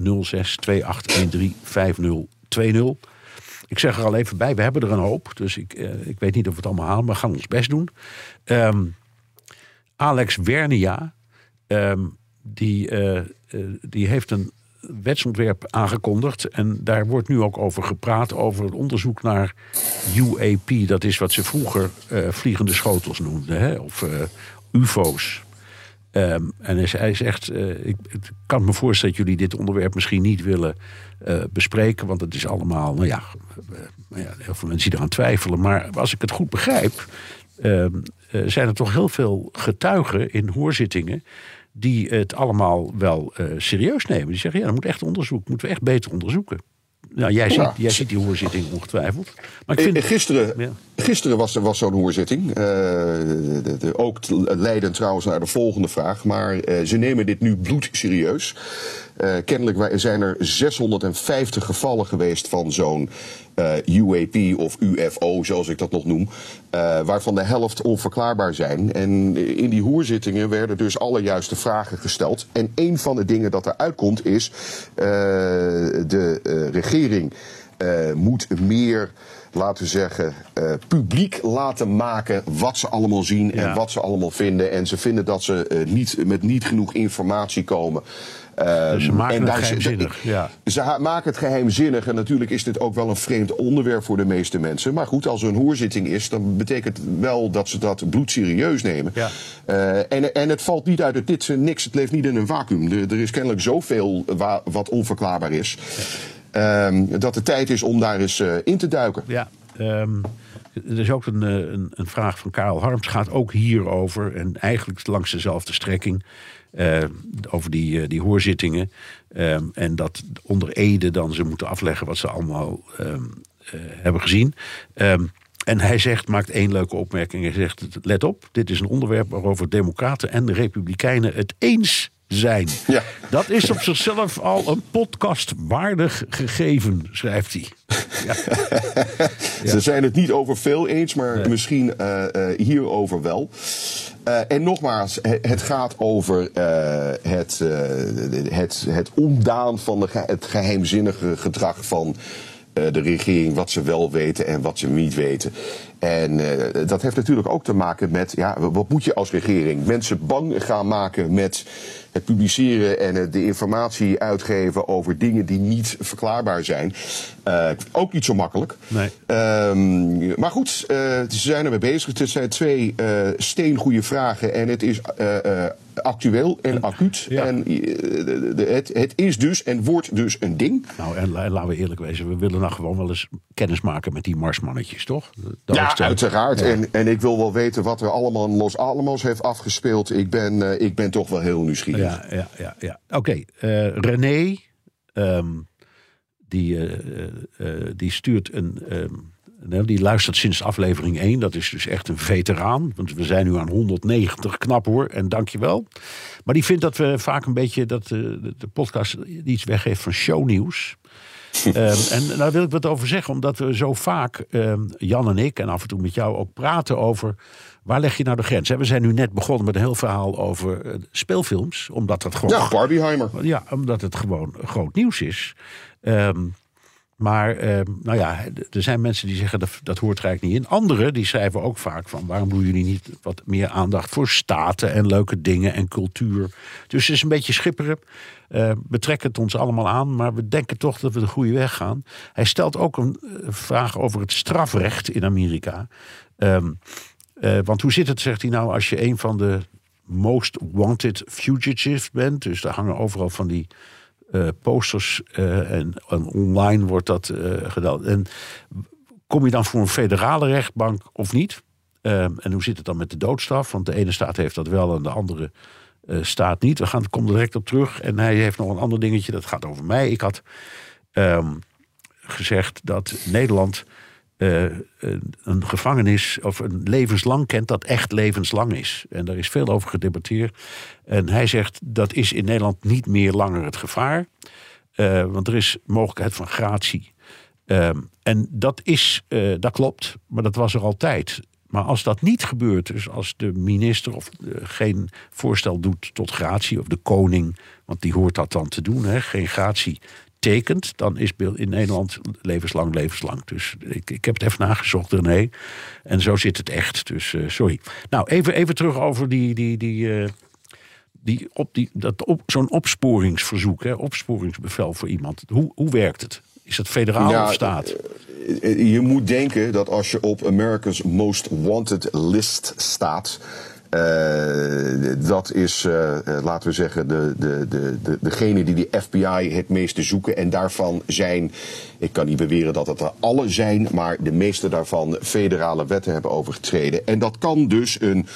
Ik zeg er al even bij, we hebben er een hoop. Dus ik, eh, ik weet niet of we het allemaal halen, maar we gaan ons best doen. Ehm, Alex Wernia, ehm, die, eh, eh, die heeft een wetsontwerp aangekondigd. En daar wordt nu ook over gepraat, over het onderzoek naar UAP. Dat is wat ze vroeger vliegende schotels noemden, hè? of UFO's. Um, en hij, zegt, uh, ik, kan me voorstellen dat jullie dit onderwerp misschien niet willen uh, bespreken. Want het is allemaal, nou ja, uh, ja, heel veel mensen die eraan twijfelen. Maar als ik het goed begrijp, zijn er toch heel veel getuigen in hoorzittingen die het allemaal wel serieus nemen. Die zeggen, ja, dat moet echt onderzoek, moeten we echt beter onderzoeken. Nou, jij, Ja. ziet, jij ziet die hoorzitting ongetwijfeld. Maar ik vind, Eh, Gisteren, Ja. gisteren was er was zo'n hoorzitting. Eh, de- de- de- ook leidend trouwens naar de volgende vraag. Maar eh, ze nemen dit nu bloedserieus. Eh kennelijk zijn er 650 gevallen geweest van zo'n eh, UAP of UFO, zoals ik dat nog noem. eh, waarvan de helft onverklaarbaar zijn. En in die hoerzittingen werden dus alle juiste vragen gesteld. En een van de dingen dat eruit komt is... de regering moet meer laten we zeggen, publiek laten maken wat ze allemaal zien en Ja. wat ze allemaal vinden. En ze vinden dat ze niet, met niet genoeg informatie komen. Ehm, Dus ze maken en het daar geheimzinnig, ja. Ze maken het geheimzinnig. En natuurlijk is dit ook wel een vreemd onderwerp voor de meeste mensen. Maar goed, als er een hoorzitting is, dan betekent het wel dat ze dat bloedserieus nemen. Ja. Eh, en, en het valt niet uit het dit, niks. Het leeft niet in een vacuüm. Er, er is kennelijk zoveel wa- wat onverklaarbaar is. ehm, dat het tijd is om daar eens eh, in te duiken. Ja, ehm, er is ook een, eh, een, een vraag van Karel Harms. gaat ook hierover. En eigenlijk langs dezelfde strekking. Eh, over die, eh, die hoorzittingen. Ehm, en dat onder Ede dan ze moeten afleggen wat ze allemaal ehm, eh, hebben gezien. Ehm, en hij zegt, maakt één leuke opmerking. Hij zegt, let op, dit is een onderwerp waarover democraten en de republikeinen het eens zijn. Ja. Dat is op zichzelf al een podcast waardig gegeven, schrijft hij. Ze zijn het niet over veel eens, maar misschien eh, eh, hierover wel. Eh, en nogmaals, he- het gaat over eh, het, eh, het, het omdaan van de, het geheimzinnige gedrag van de regering wat ze wel weten en wat ze niet weten. En eh, dat heeft natuurlijk ook te maken met, ja, wat moet je als regering? Mensen bang gaan maken met het publiceren en de informatie uitgeven over dingen die niet verklaarbaar zijn. Eh, ook niet zo makkelijk. Nee. Ehm, maar goed, eh, ze zijn ermee bezig. Het zijn twee eh steengoede vragen en het is eh, eh, actueel en acuut. ja. En eh, de- de- het, het is dus en wordt dus een ding. Nou, en la- laten we eerlijk wezen, we willen nou gewoon wel eens kennis maken met die marsmannetjes, toch? Dat Ja, de- uiteraard. Ja. En, en ik wil wel weten wat er allemaal in Los Alamos heeft afgespeeld. Ik ben, eh, ik ben toch wel heel nieuwsgierig. Ja, ja, ja. ja. Oké, eh, René, ehm, die, die stuurt een. ehm, die luistert sinds aflevering 1. Dat is dus echt een veteraan. Want we zijn nu aan 190. Knap hoor. En dankjewel. Maar die vindt dat we vaak een beetje. dat eh, de, de podcast iets weggeeft van shownieuws. Ehm, en daar wil ik wat over zeggen, omdat we zo vaak, ehm, Jan en ik, en af en toe met jou ook praten over. waar leg je nou de grens? We zijn nu net begonnen met een heel verhaal over eh, speelfilms, omdat dat gewoon. Ja, Barbieheimer. Ja, omdat het gewoon groot nieuws is. Ehm, maar ehm, nou ja, er zijn mensen die zeggen dat, dat hoort eigenlijk niet in. Anderen die schrijven ook vaak van waarom doen jullie niet wat meer aandacht voor staten en leuke dingen en cultuur. Dus het is een beetje schipperen. Eh betrekken het ons allemaal aan, maar we denken toch dat we de goede weg gaan. Hij stelt ook een eh, vraag over het strafrecht in Amerika. Ehm, eh, want hoe zit het, zegt hij nou, als je een van de most wanted fugitives bent? Dus daar hangen overal van die posters eh, en, online wordt dat eh, gedaan. En kom je dan voor een federale rechtbank of niet? Ehm, en hoe zit het dan met de doodstraf? Want de ene staat heeft dat wel en de andere eh, staat niet. We gaan, komen direct op terug. En hij heeft nog een ander dingetje, dat gaat over mij. Ik had ehm, gezegd dat Nederland eh, een, een gevangenis of een levenslang kent dat echt levenslang is. En daar is veel over gedebatteerd. En hij zegt dat is in Nederland niet meer langer het gevaar. Eh, want er is mogelijkheid van gratie. Ehm, en dat, is, eh, dat klopt, maar dat was er altijd. Maar als dat niet gebeurt, dus als de minister of eh, geen voorstel doet tot gratie, of de koning, want die hoort dat dan te doen, hè, geen gratie tekent, dan is in Nederland levenslang, levenslang. Dus ik, ik heb het even nagezocht, René. En zo zit het echt. Dus eh, sorry. Nou, even, even terug over die, die, die, eh, die, op, die, dat op, zo'n opsporingsverzoek, hè, opsporingsbevel voor iemand. Hoe, hoe werkt het? Is het federaal Ja, of staat? Eh, Je moet denken dat als je op America's Most Wanted list staat. Eh, dat is, eh, eh, laten we zeggen, de, de, de, de, degene die de FBI het meeste zoeken. En daarvan zijn, ik kan niet beweren dat het er alle zijn, maar de meeste daarvan federale wetten hebben overgetreden. En dat kan dus een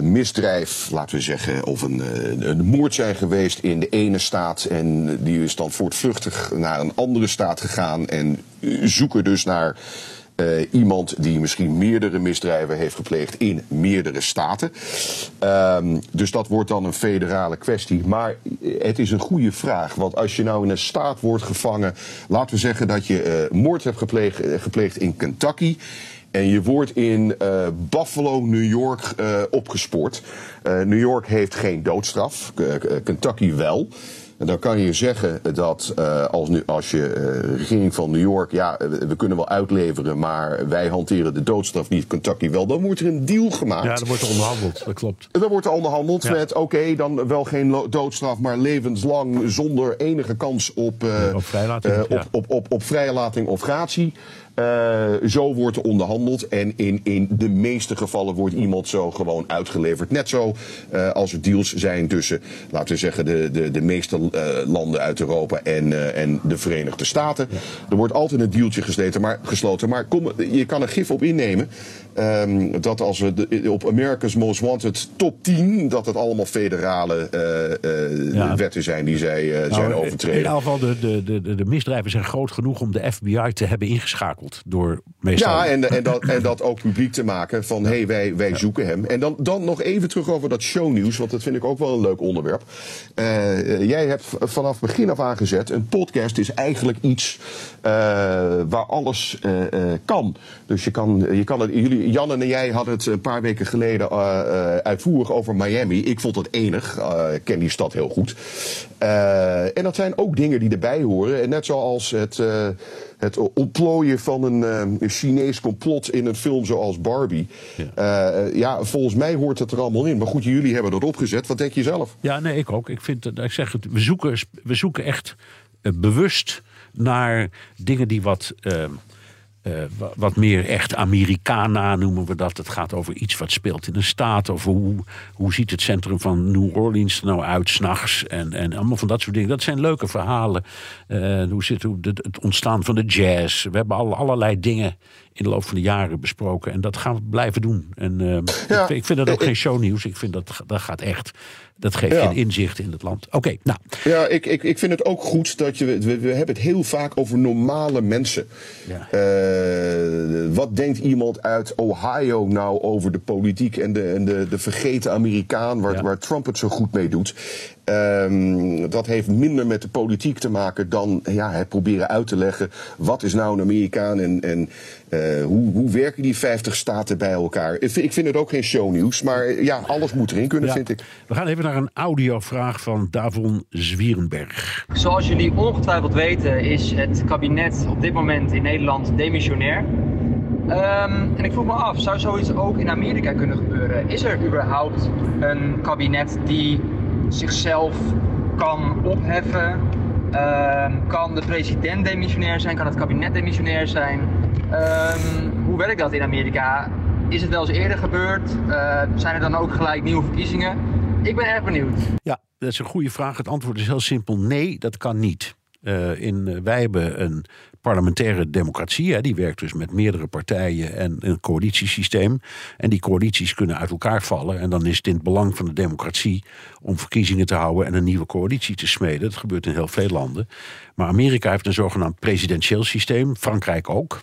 misdrijf, laten we zeggen, of een, een moord zijn geweest in de ene staat. En die is dan voortvluchtig naar een andere staat gegaan. En zoeken dus naar eh, iemand die misschien meerdere misdrijven heeft gepleegd in meerdere staten. Ehm, dus dat wordt dan een federale kwestie. Maar het is een goede vraag. Want als je nou in een staat wordt gevangen. Laten we zeggen dat je eh, moord hebt gepleegd, eh, gepleegd in Kentucky. En je wordt in eh, Buffalo, New York eh, opgespoord. Eh, New York heeft geen doodstraf, Kentucky wel. En dan kan je zeggen dat eh, als, nu, als je eh, regering van New York, ja, eh, we kunnen wel uitleveren, maar wij hanteren de doodstraf niet, Kentucky wel. Dan wordt er een deal gemaakt. Ja, er wordt er onderhandeld, dat klopt. Dan wordt er onderhandeld Ja. met, oké, dan wel geen doodstraf, maar levenslang zonder enige kans op, Op vrijlating, op, op, op, op vrijlating of gratie. Eh, zo wordt er onderhandeld. En in, in de meeste gevallen wordt iemand zo gewoon uitgeleverd. Net zo eh, als er deals zijn tussen, laten we zeggen, de, de, de meeste eh, landen uit Europa en, en de Verenigde Staten. Er wordt altijd een dealtje gesloten. Maar, gesloten, maar kom, je kan er gif op innemen. ehm, dat als we de- op America's Most Wanted top 10, dat het allemaal federale Ja. wetten zijn die zij eh, zijn Nou, overtreden. In ieder geval, de, de, de- de misdrijven zijn groot genoeg om de FBI te hebben ingeschakeld. Door meestal. Ja, en, en, dat, en dat ook publiek te maken van hé, hey, wij, wij zoeken hem. En dan, dan nog even terug over dat shownieuws, want dat vind ik ook wel een leuk onderwerp. Eh, jij hebt vanaf begin af aan gezet, een podcast is eigenlijk iets eh, waar alles eh, eh, kan. Dus je kan, je kan het, jullie, Jan en jij hadden het een paar weken geleden eh, eh, uitvoerig over Miami. Ik vond het enig, eh, ik ken die stad heel goed. Eh, en dat zijn ook dingen die erbij horen. En net zoals het... eh, het ontplooien van een, eh, een Chinees complot in een film zoals Barbie. Ja. Uh, ja, volgens mij hoort het er allemaal in. Maar goed, jullie hebben dat opgezet. Wat denk je zelf? Ja, nee, ik ook. Ik vind, ik zeg het, we zoeken, we zoeken echt bewust naar dingen die wat. Uh, uh, wat meer echt Americana noemen we dat. Het gaat over iets wat speelt in een staat. Over hoe, hoe ziet het centrum van New Orleans er nou uit s'nachts. En, en allemaal van dat soort dingen. Dat zijn leuke verhalen. Uh, hoe zit hoe het ontstaan van de jazz. We hebben al, allerlei dingen in de loop van de jaren besproken. En dat gaan we blijven doen. En uh, ja, ik, ik, vind dat ook geen shownieuws. Ik vind dat dat gaat echt dat geeft ja. een inzicht in het land. Oké, nou. Ja, ik, ik, ik vind het ook goed dat je. We, we hebben het heel vaak over normale mensen. Ja. Uh, wat denkt iemand uit Ohio nou over de politiek en de, en de, de vergeten Amerikaan, waar, ja. waar Trump het zo goed mee doet? Um, dat heeft minder met de politiek te maken dan ja, het proberen uit te leggen. Wat is nou een Amerikaan en, en uh, hoe, hoe werken die 50 staten bij elkaar? Ik vind, ik vind het ook geen shownieuws, maar ja, alles moet erin kunnen, ja. vind ik. We gaan even naar een audiovraag van Davon Zwierenberg. Zoals jullie ongetwijfeld weten, is het kabinet op dit moment in Nederland demissionair. Um, en ik vroeg me af, zou zoiets ook in Amerika kunnen gebeuren? Is er überhaupt een kabinet die zichzelf kan opheffen? Um, kan de president demissionair zijn? Kan het kabinet demissionair zijn? Um, hoe werkt dat in Amerika? Is het wel eens eerder gebeurd? Uh, zijn er dan ook gelijk nieuwe verkiezingen? Ik ben erg benieuwd. Ja, dat is een goede vraag. Het antwoord is heel simpel: nee, dat kan niet. Uh, in, wij hebben een parlementaire democratie. Hè, die werkt dus met meerdere partijen en een coalitiesysteem. En die coalities kunnen uit elkaar vallen. En dan is het in het belang van de democratie om verkiezingen te houden en een nieuwe coalitie te smeden. Dat gebeurt in heel veel landen. Maar Amerika heeft een zogenaamd presidentieel systeem. Frankrijk ook.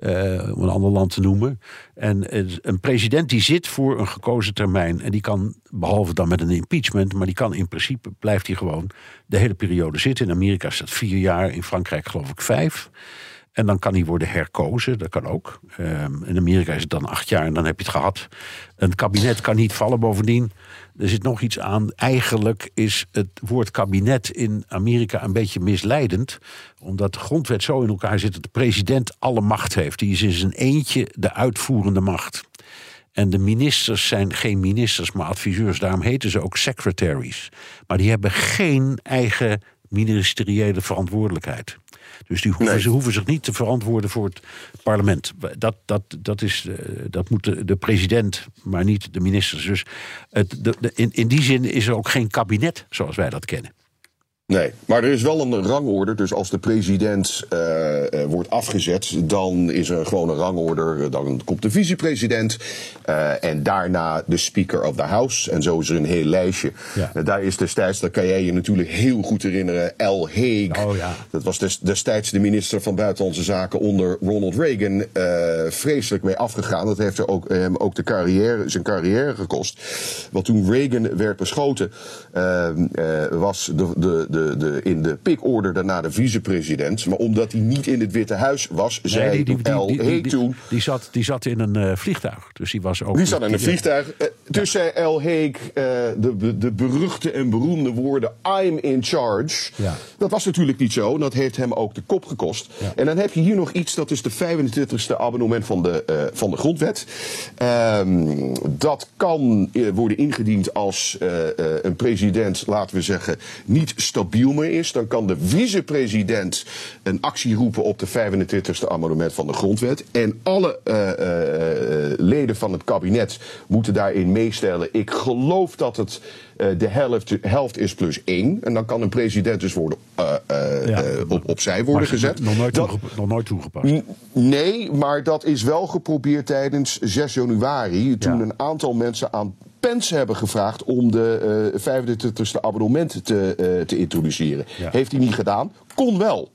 Uh, om een ander land te noemen. En een president die zit voor een gekozen termijn. En die kan, behalve dan met een impeachment, maar die kan in principe, blijft hij gewoon de hele periode zitten. In Amerika is dat vier jaar, in Frankrijk geloof ik vijf. En dan kan hij worden herkozen, dat kan ook. Um, in Amerika is het dan acht jaar en dan heb je het gehad. Een kabinet kan niet vallen bovendien. Er zit nog iets aan. Eigenlijk is het woord kabinet in Amerika een beetje misleidend. Omdat de grondwet zo in elkaar zit dat de president alle macht heeft. Die is in zijn eentje de uitvoerende macht. En de ministers zijn geen ministers, maar adviseurs. Daarom heten ze ook secretaries. Maar die hebben geen eigen ministeriële verantwoordelijkheid. Dus die hoeven, nee. ze hoeven zich niet te verantwoorden voor het parlement. Dat, dat, dat, is, dat moet de, de president, maar niet de ministers. Dus het, de, de, in, in die zin is er ook geen kabinet zoals wij dat kennen. Nee, maar er is wel een rangorde. Dus als de president uh, uh, wordt afgezet, dan is er gewoon een rangorde. Dan komt de vicepresident uh, en daarna de Speaker of the House. En zo is er een heel lijstje. Ja. daar is destijds, dat kan jij je natuurlijk heel goed herinneren, Al Haig. Oh, ja. Dat was des, destijds de minister van Buitenlandse Zaken onder Ronald Reagan. vreselijk mee afgegaan. Dat heeft er ook, hem ook de carrière, zijn carrière gekost. Want toen Reagan werd beschoten, was de, de, de de, de, in de pickorde daarna de vicepresident. Maar omdat hij niet in het Witte Huis was, nee, zei die, die, L. Die, toen... Die zat, die zat in een uh, vliegtuig. Dus die was ook... Die zat in een vliegtuig. Uh, dus zei L. Haig uh, de, de beruchte en beroemde woorden... I'm in charge. Ja. Dat was natuurlijk niet zo. Dat heeft hem ook de kop gekost. Ja. En dan heb je hier nog iets. Dat is de 25e abonnement van de, van de grondwet. Um, dat kan worden ingediend als een president, laten we zeggen, niet stabiel meer is. Dan kan de vicepresident een actie roepen op de 25e amendement van de grondwet. En alle leden van het kabinet moeten daarin meestellen. Ik geloof dat het de helft, helft is plus één. En dan kan een president dus worden uh, uh, ja, uh, op, opzij worden gezet. Nog nooit, dat, nog nooit toegepast. Nee, maar dat is wel geprobeerd tijdens 6 januari. Toen ja. een aantal mensen aan Pence hebben gevraagd om de uh, 25e abonnement te, uh, te introduceren. Ja. Heeft hij niet gedaan. Kon wel.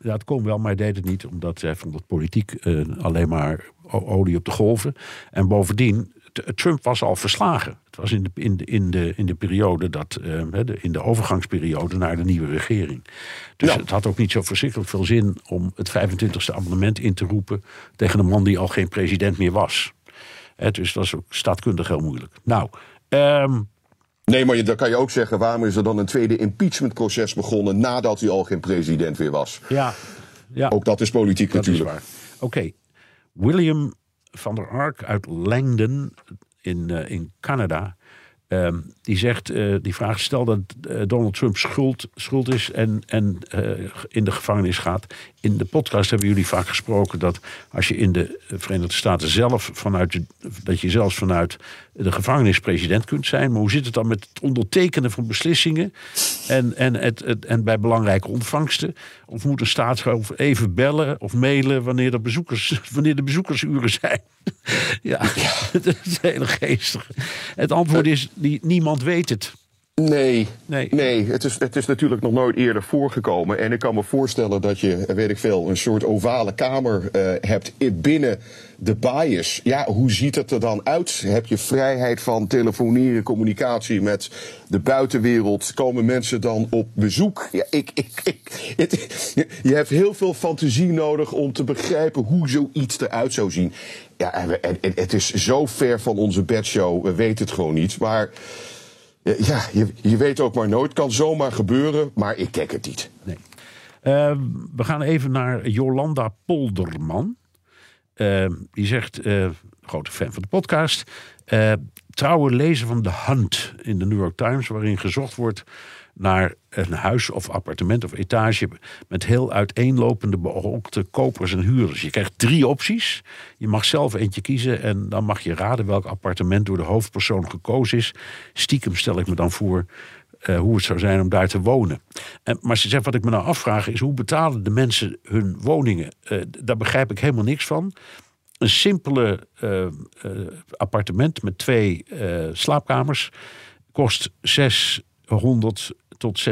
Ja, het kon wel, maar hij deed het niet. Omdat hij vond dat politiek uh, alleen maar olie op de golven. En bovendien, Trump was al verslagen. Het was in de, in de, in de, in de periode dat, uh, in de overgangsperiode naar de nieuwe regering. Dus ja. het had ook niet zo verschrikkelijk veel zin om het 25e amendement in te roepen tegen een man die al geen president meer was. Dus dat is ook staatkundig heel moeilijk. Nou, um, Nee, maar dan kan je ook zeggen, waarom is er dan een tweede impeachmentproces begonnen nadat hij al geen president weer was? Ja, Ja. Ook dat is politiek Dat natuurlijk. waar. Oké, William van der Ark uit Langdon in, eh, in Canada. Ehm, die zegt, eh, die vraagt, stel dat eh, Donald Trump schuld, schuld is en, en eh, in de gevangenis gaat. In de podcast hebben jullie vaak gesproken dat als je in de Verenigde Staten zelf vanuit, de- dat je zelfs vanuit de gevangenis president kunt zijn. Maar hoe zit het dan met het ondertekenen van beslissingen en, en, het, het, en bij belangrijke ontvangsten? Of moet een staatshoofd even bellen of mailen wanneer, de bezoekers, wanneer de bezoekersuren zijn? ja, dat is heel geestig. Het antwoord is, die, niemand weet het. Nee, Nee. nee. het, is, het is natuurlijk nog nooit eerder voorgekomen. En ik kan me voorstellen dat je, weet ik veel, een soort ovale kamer eh, hebt binnen de bias. Ja, hoe ziet het er dan uit? Heb je vrijheid van telefoneren, communicatie met de buitenwereld? Komen mensen dan op bezoek? Ja, ik, ik, ik, het- je hebt heel veel fantasie nodig om te begrijpen hoe zoiets eruit zou zien. Ja, en het is zo ver van onze bedshow, we weten het gewoon niet. Maar. Ja, je, je weet ook maar nooit. Kan zomaar gebeuren, maar ik kijk het niet. Nee. Eh, we gaan even naar Jolanda Polderman. Eh, die zegt, eh, grote fan van de podcast. eh, trouwe lezer van The Hunt in de New York Times, waarin gezocht wordt naar een huis of appartement of etage met heel uiteenlopende beoogde kopers en huurders. Je krijgt drie opties. Je mag zelf eentje kiezen en dan mag je raden welk appartement door de hoofdpersoon gekozen is. Stiekem stel ik me dan voor eh, hoe het zou zijn om daar te wonen. En, maar ze zegt, wat ik me nou afvraag is, hoe betalen de mensen hun woningen? Eh, daar begrijp ik helemaal niks van. Een simpele eh, appartement met twee slaapkamers kost 600 tot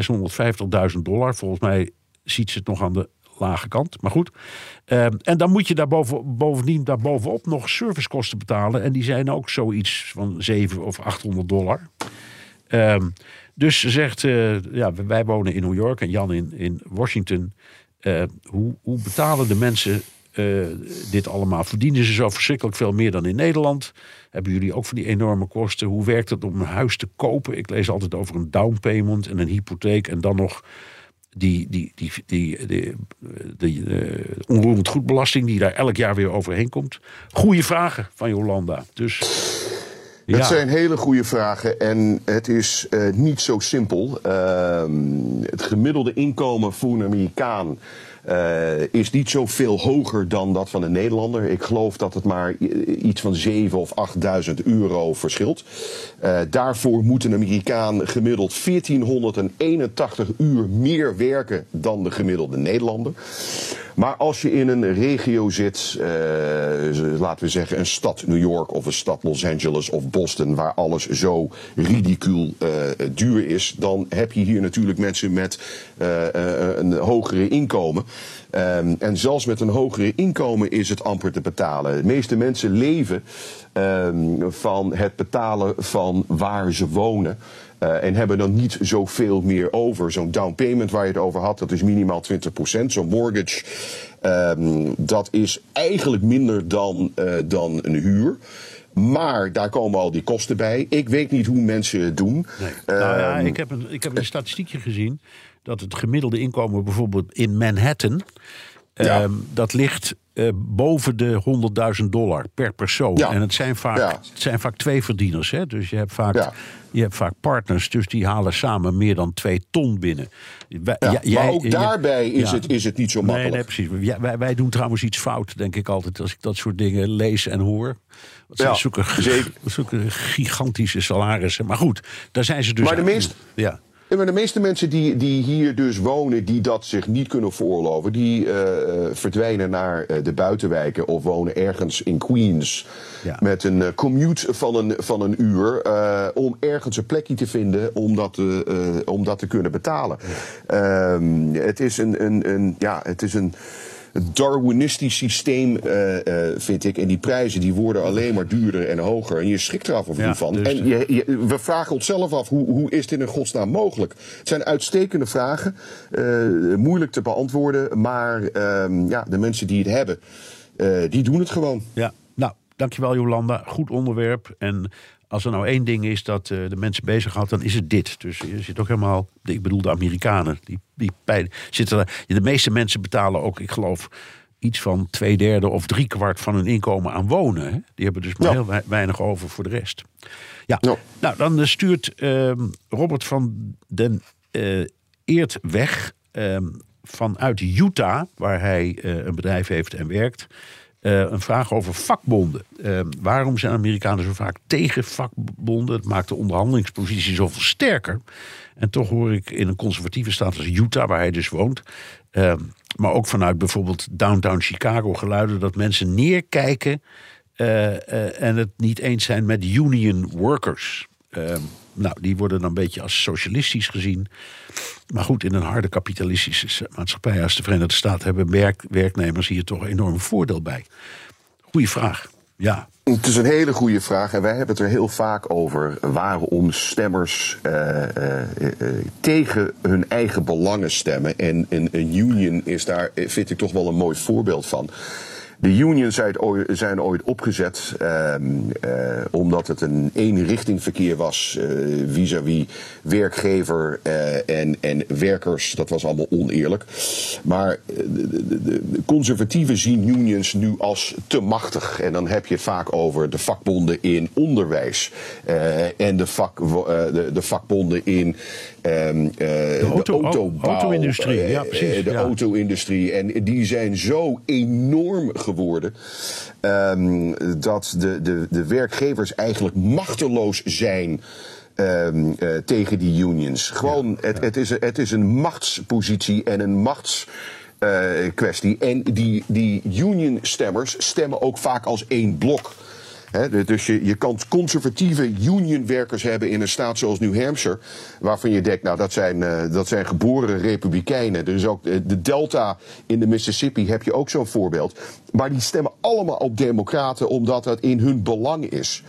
650.000 dollar. Volgens mij ziet ze het nog aan de lage kant. Maar goed. Eh, en dan moet je daar boven, bovendien daarbovenop nog servicekosten betalen. En die zijn ook zoiets van 7 of 800 dollar. Ehm, dus ze zegt, eh, ja, wij wonen in New York en Jan in, in Washington. Eh, hoe, hoe betalen de mensen eh, dit allemaal? Verdienen ze zo verschrikkelijk veel meer dan in Nederland? Hebben jullie ook van die enorme kosten? Hoe werkt het om een huis te kopen? Ik lees altijd over een down payment en een hypotheek en dan nog die, die, die, die, die, die, eh, onroerend goedbelasting die daar elk jaar weer overheen komt. Goeie vragen van Jolanda. Dus ja. Het zijn hele goede vragen en het is eh, niet zo simpel. Ehm, het gemiddelde inkomen voor een Amerikaan eh, is niet zoveel hoger dan dat van een Nederlander. Ik geloof dat het maar iets van 7.000 of 8.000 euro verschilt. Eh, daarvoor moet een Amerikaan gemiddeld 1481 uur meer werken dan de gemiddelde Nederlander. Maar als je in een regio zit, eh, laten we zeggen een stad New York of een stad Los Angeles of Boston, waar alles zo ridicuul eh, duur is, dan heb je hier natuurlijk mensen met eh, een hogere inkomen. Ehm, en zelfs met een hogere inkomen is het amper te betalen. De meeste mensen leven ehm, van het betalen van waar ze wonen. Eh, en hebben dan niet zoveel meer over. Zo'n down payment waar je het over had, dat is minimaal 20%. Zo'n mortgage, ehm, dat is eigenlijk minder dan, eh, dan een huur. Maar daar komen al die kosten bij. Ik weet niet hoe mensen het doen. Nee. nou ja, Ehm, ik heb, een, ik heb een statistiekje gezien dat het gemiddelde inkomen bijvoorbeeld in Manhattan. Ja. ehm, dat ligt eh, boven de 100.000 dollar per persoon. Ja. En het zijn vaak, Ja. het zijn vaak twee verdieners. Hè? Dus je hebt, vaak, je hebt vaak partners, dus die halen samen meer dan twee ton binnen. Wij- jij- maar ook daarbij is, het, is het niet zo makkelijk. nee, precies. Wij, wij doen trouwens iets fout, denk ik altijd, als ik dat soort dingen lees en hoor. Ja, zulke, zeker. zulke gigantische salarissen. Maar goed, daar zijn ze dus. Maar de meest- Ja. Ja, maar de meeste mensen die, die hier dus wonen, die dat zich niet kunnen veroorloven, die eh, verdwijnen naar eh, de buitenwijken of wonen ergens in Queens. Ja. Met een commute van een, van een uur. eh, om ergens een plekje te vinden om dat, eh, om dat te kunnen betalen. Ehm, het is een, een, een, ja, het is een Darwinistisch systeem, eh, eh, vind ik. En die prijzen die worden alleen maar duurder en hoger. En je schrikt er af of Ja, toe van. dus en je, je- we vragen onszelf af, hoe, hoe is dit in godsnaam mogelijk? Het zijn uitstekende vragen, eh, moeilijk te beantwoorden. Maar ehm, ja, de mensen die het hebben, eh, die doen het gewoon. Ja, nou, dankjewel Jolanda. Goed onderwerp. En Als er nou één ding is dat eh, de mensen bezighoudt, dan is het dit. Dus je zit ook helemaal. Ik bedoel, de Amerikanen. Die, die pijn, zitten er, de meeste mensen betalen ook, ik geloof, iets van twee derde of drie kwart van hun inkomen aan wonen. Hè? Die hebben dus maar Ja. heel wei- weinig over voor de rest. Ja, Ja. nou dan eh, stuurt ehm, Robert van den eh, Eert weg ehm, vanuit Utah, waar hij een bedrijf heeft en werkt. Eh, een vraag over vakbonden. Ehm, waarom zijn Amerikanen zo vaak tegen vakbonden? Het maakt de onderhandelingspositie zoveel sterker. En toch hoor ik in een conservatieve staat als Utah, waar hij dus woont. ehm, maar ook vanuit bijvoorbeeld downtown Chicago geluiden dat mensen neerkijken eh, eh, en het niet eens zijn met union workers. Ehm, nou, die worden dan een beetje als socialistisch gezien. Maar goed, in een harde kapitalistische maatschappij als de Verenigde Staten hebben werk, werknemers hier toch enorm voordeel bij. Goeie vraag. Ja, Het is een hele goede vraag en wij hebben het er heel vaak over waarom stemmers eh, eh, eh, tegen hun eigen belangen stemmen. En een, union is daar, vind ik toch wel een mooi voorbeeld van. De unions zijn ooit, zijn ooit opgezet ehm, eh, omdat het een eenrichtingverkeer was eh, vis-à-vis werkgever eh, en, en werkers. Dat was allemaal oneerlijk. Maar eh, de, de, de- de conservatieven zien unions nu als te machtig. En dan heb je het vaak over de vakbonden in onderwijs eh, en de, vak, de, de vakbonden in ehm, eh, de, auto- autobouw, auto-industrie, ja, precies, De ja. auto-industrie. En die zijn zo enorm geworden. Ehm, dat de, de, de werkgevers eigenlijk machteloos zijn. ehm, eh, tegen die unions. Gewoon, het, Het, is, een- het is een machtspositie en een machts. eh, kwestie. En die, die union-stemmers stemmen ook vaak als één blok. Hè, dus je, je kan conservatieve unionwerkers hebben in een staat zoals New Hampshire. Waarvan je denkt, nou dat zijn, eh, dat zijn geboren republikeinen. Er is ook eh, de Delta in de Mississippi heb je ook zo'n voorbeeld. Maar die stemmen allemaal op democraten omdat dat in hun belang is.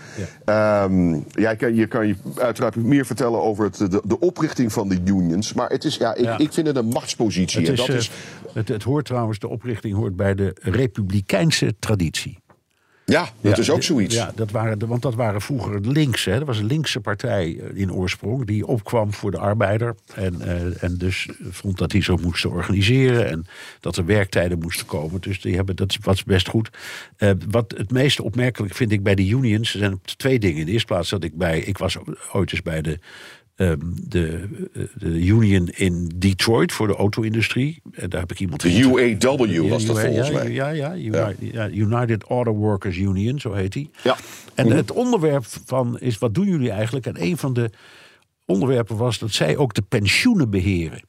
Ehm, ja, je, kan, je kan je uiteraard meer vertellen over het, de, de oprichting van de unions. Maar het is, ja, ik, Ja. ik vind het een machtspositie. het, en dat eh, is, het, het hoort trouwens, de oprichting hoort bij de republikeinse traditie. Ja, dat Ja, is ook zoiets. Ja, dat waren, de- want dat waren vroeger links. Hè. Dat was een linkse partij eh, in oorsprong. Die opkwam voor de arbeider. En, eh, en dus vond dat die zo moesten organiseren. En dat er werktijden moesten komen. Dus die hebben, dat was best goed. Eh, wat het meest opmerkelijk vind ik bij de unions. Zijn twee dingen. In de eerste plaats dat ik bij. Ik was ooit eens bij de. Ehm, de, eh, de union in Detroit voor de auto-industrie. En daar heb ik iemand De. UAW was dat volgens mij. Ja, ja, United, ja, United Auto Workers Union, zo heet die. Ja. En het onderwerp van is, wat doen jullie eigenlijk? En een van de onderwerpen was dat zij ook de pensioenen beheren.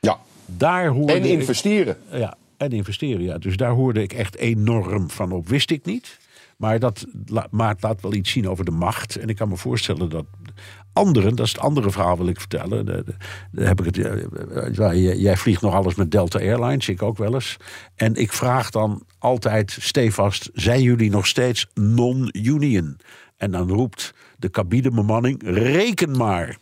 Ja. Daar hoorde En ik- investeren. ja, en investeren, ja. Dus daar hoorde ik echt enorm van op. Wist ik niet. Maar dat maakt, laat wel iets zien over de macht. En ik kan me voorstellen dat anderen, dat is het andere verhaal wil ik vertellen. Heb ik het, eh, eh, jij jij vliegt nog alles met Delta Airlines, ik ook wel eens. En ik vraag dan altijd stevast, zijn jullie nog steeds non-union? En dan roept de cabinebemanning, reken maar.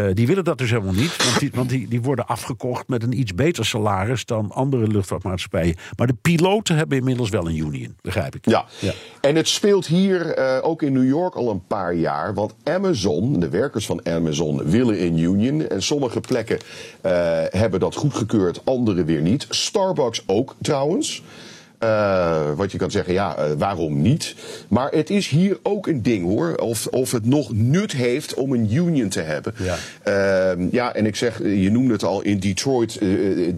Eh, die willen dat dus helemaal niet, want, die, want die, die worden afgekocht met een iets beter salaris dan andere luchtvaartmaatschappijen. Maar de piloten hebben inmiddels wel een union, begrijp ik. Ja. Ja. en het speelt hier eh, ook in New York al een paar jaar. Want Amazon, de werkers van Amazon, willen een union. En sommige plekken eh, hebben dat goedgekeurd, andere weer niet. Starbucks ook trouwens. Eh, wat je kan zeggen, ja, eh, waarom niet? Maar het is hier ook een ding hoor. Of, of het nog nut heeft om een union te hebben. Ja. Ehm, ja, en ik zeg, eh, je noemde het al, in Detroit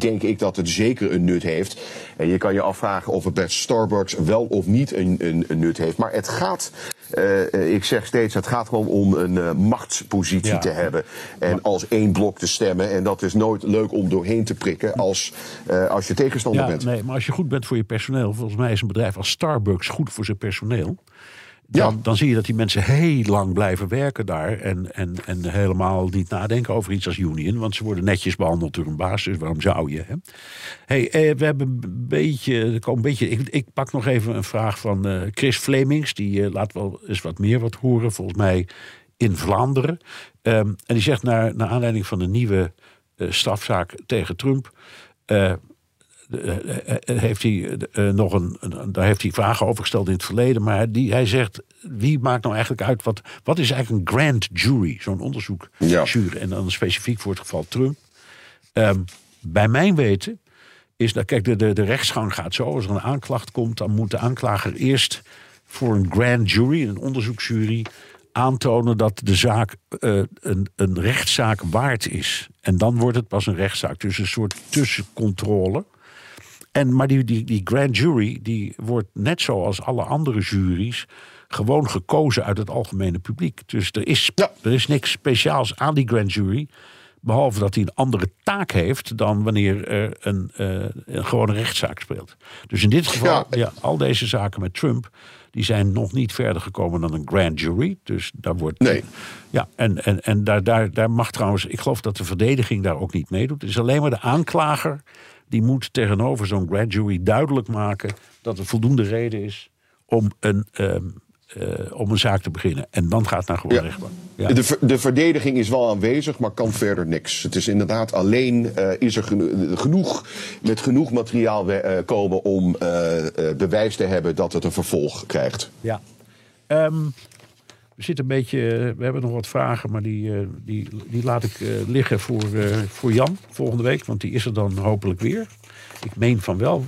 denk ik dat het zeker een nut heeft. En je kan je afvragen of het bij Starbucks wel of niet een, een, een nut heeft. Maar het gaat, eh, eh, ik zeg steeds, het gaat gewoon om een eh, machtspositie Ja. te hebben. En als één blok te stemmen. En dat is nooit leuk om doorheen te prikken als, als je tegenstander Ja, bent. nee, maar als je goed bent voor je personeel, volgens mij is een bedrijf als Starbucks goed voor zijn personeel. Dan, Ja. dan zie je dat die mensen heel lang blijven werken daar. En, en, en helemaal niet nadenken over iets als union. Want ze worden netjes behandeld door een baas. Dus waarom zou je? Hè? Hey, eh, we hebben een beetje. Een beetje ik, ik pak nog even een vraag van eh, Chris Flemings. Die eh, laat wel eens wat meer wat horen. Volgens mij in Vlaanderen. Ehm, en die zegt naar, naar aanleiding van de nieuwe eh, strafzaak tegen Trump. Eh, eh, eh, heeft hij nog een, daar heeft hij vragen over gesteld in het verleden. Maar die, hij zegt, wie maakt nou eigenlijk uit wat, wat is eigenlijk een grand jury, zo'n onderzoekjury, en dan specifiek voor het geval Trump. Ehm, bij mijn weten is dat, kijk, de, de, de rechtsgang gaat zo. Als er een aanklacht komt, dan moet de aanklager eerst voor een grand jury, een onderzoeksjury, aantonen dat de zaak een, een rechtszaak waard is. En dan wordt het pas een rechtszaak. Dus een soort tussencontrole. En, maar die, die, die grand jury die wordt net zoals alle andere juries gewoon gekozen uit het algemene publiek. Dus er is, Ja. er is niks speciaals aan die grand jury. Behalve dat hij een andere taak heeft dan wanneer er een, eh, een gewone rechtszaak speelt. Dus in dit geval, Ja. ja. al deze zaken met Trump, die zijn nog niet verder gekomen dan een grand jury. Dus daar wordt. Nee. Ja, en, en, en daar, daar, daar mag trouwens, ik geloof dat de verdediging daar ook niet meedoet. Het is alleen maar de aanklager die moet tegenover zo'n grand jury duidelijk maken dat er voldoende reden is om een, ehm, eh, om een zaak te beginnen. En dan gaat het naar gewoon Ja. rechtbank. Ja. De, ver- de verdediging is wel aanwezig, maar kan verder niks. Het is inderdaad alleen uh, is er geno genoeg, met genoeg materiaal we, uh, komen om uh, bewijs te hebben dat het een vervolg krijgt. Ja. Um, we zitten een beetje. We hebben nog wat vragen, maar die, die, die laat ik liggen voor, voor Jan volgende week. Want die is er dan hopelijk weer. Ik meen van wel.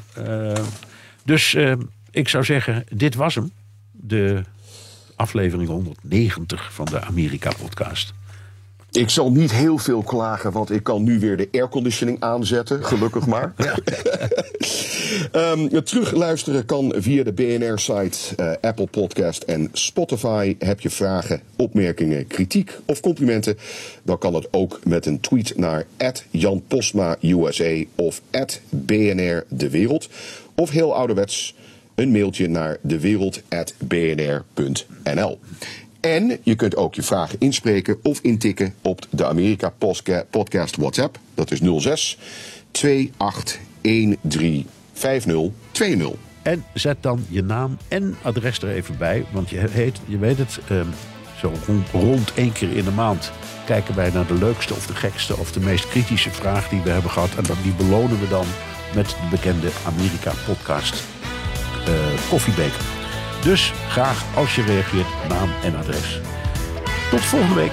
dus ik zou zeggen, dit was hem. De aflevering 190 van de Amerika-podcast. Ik zal niet heel veel klagen, want ik kan nu weer de airconditioning aanzetten. Gelukkig maar. Um, terugluisteren kan via de BNR-site, uh, Apple Podcast en Spotify. Heb je vragen, opmerkingen, kritiek of complimenten? Dan kan dat ook met een tweet naar Jan Posma USA of BNR De Wereld. Of heel ouderwets een mailtje naar dewereld.bnr.nl. En je kunt ook je vragen inspreken of intikken op de Amerika Podcast WhatsApp. Dat is 06 2813 5020. En zet dan je naam en adres er even bij. Want je, heet, je weet het, um, zo rond, rond één keer in de maand kijken wij naar de leukste of de gekste of de meest kritische vraag die we hebben gehad. En die belonen we dan met de bekende Amerika Podcast uh, koffiebeker. Dus graag als je reageert, naam en adres. Tot volgende week.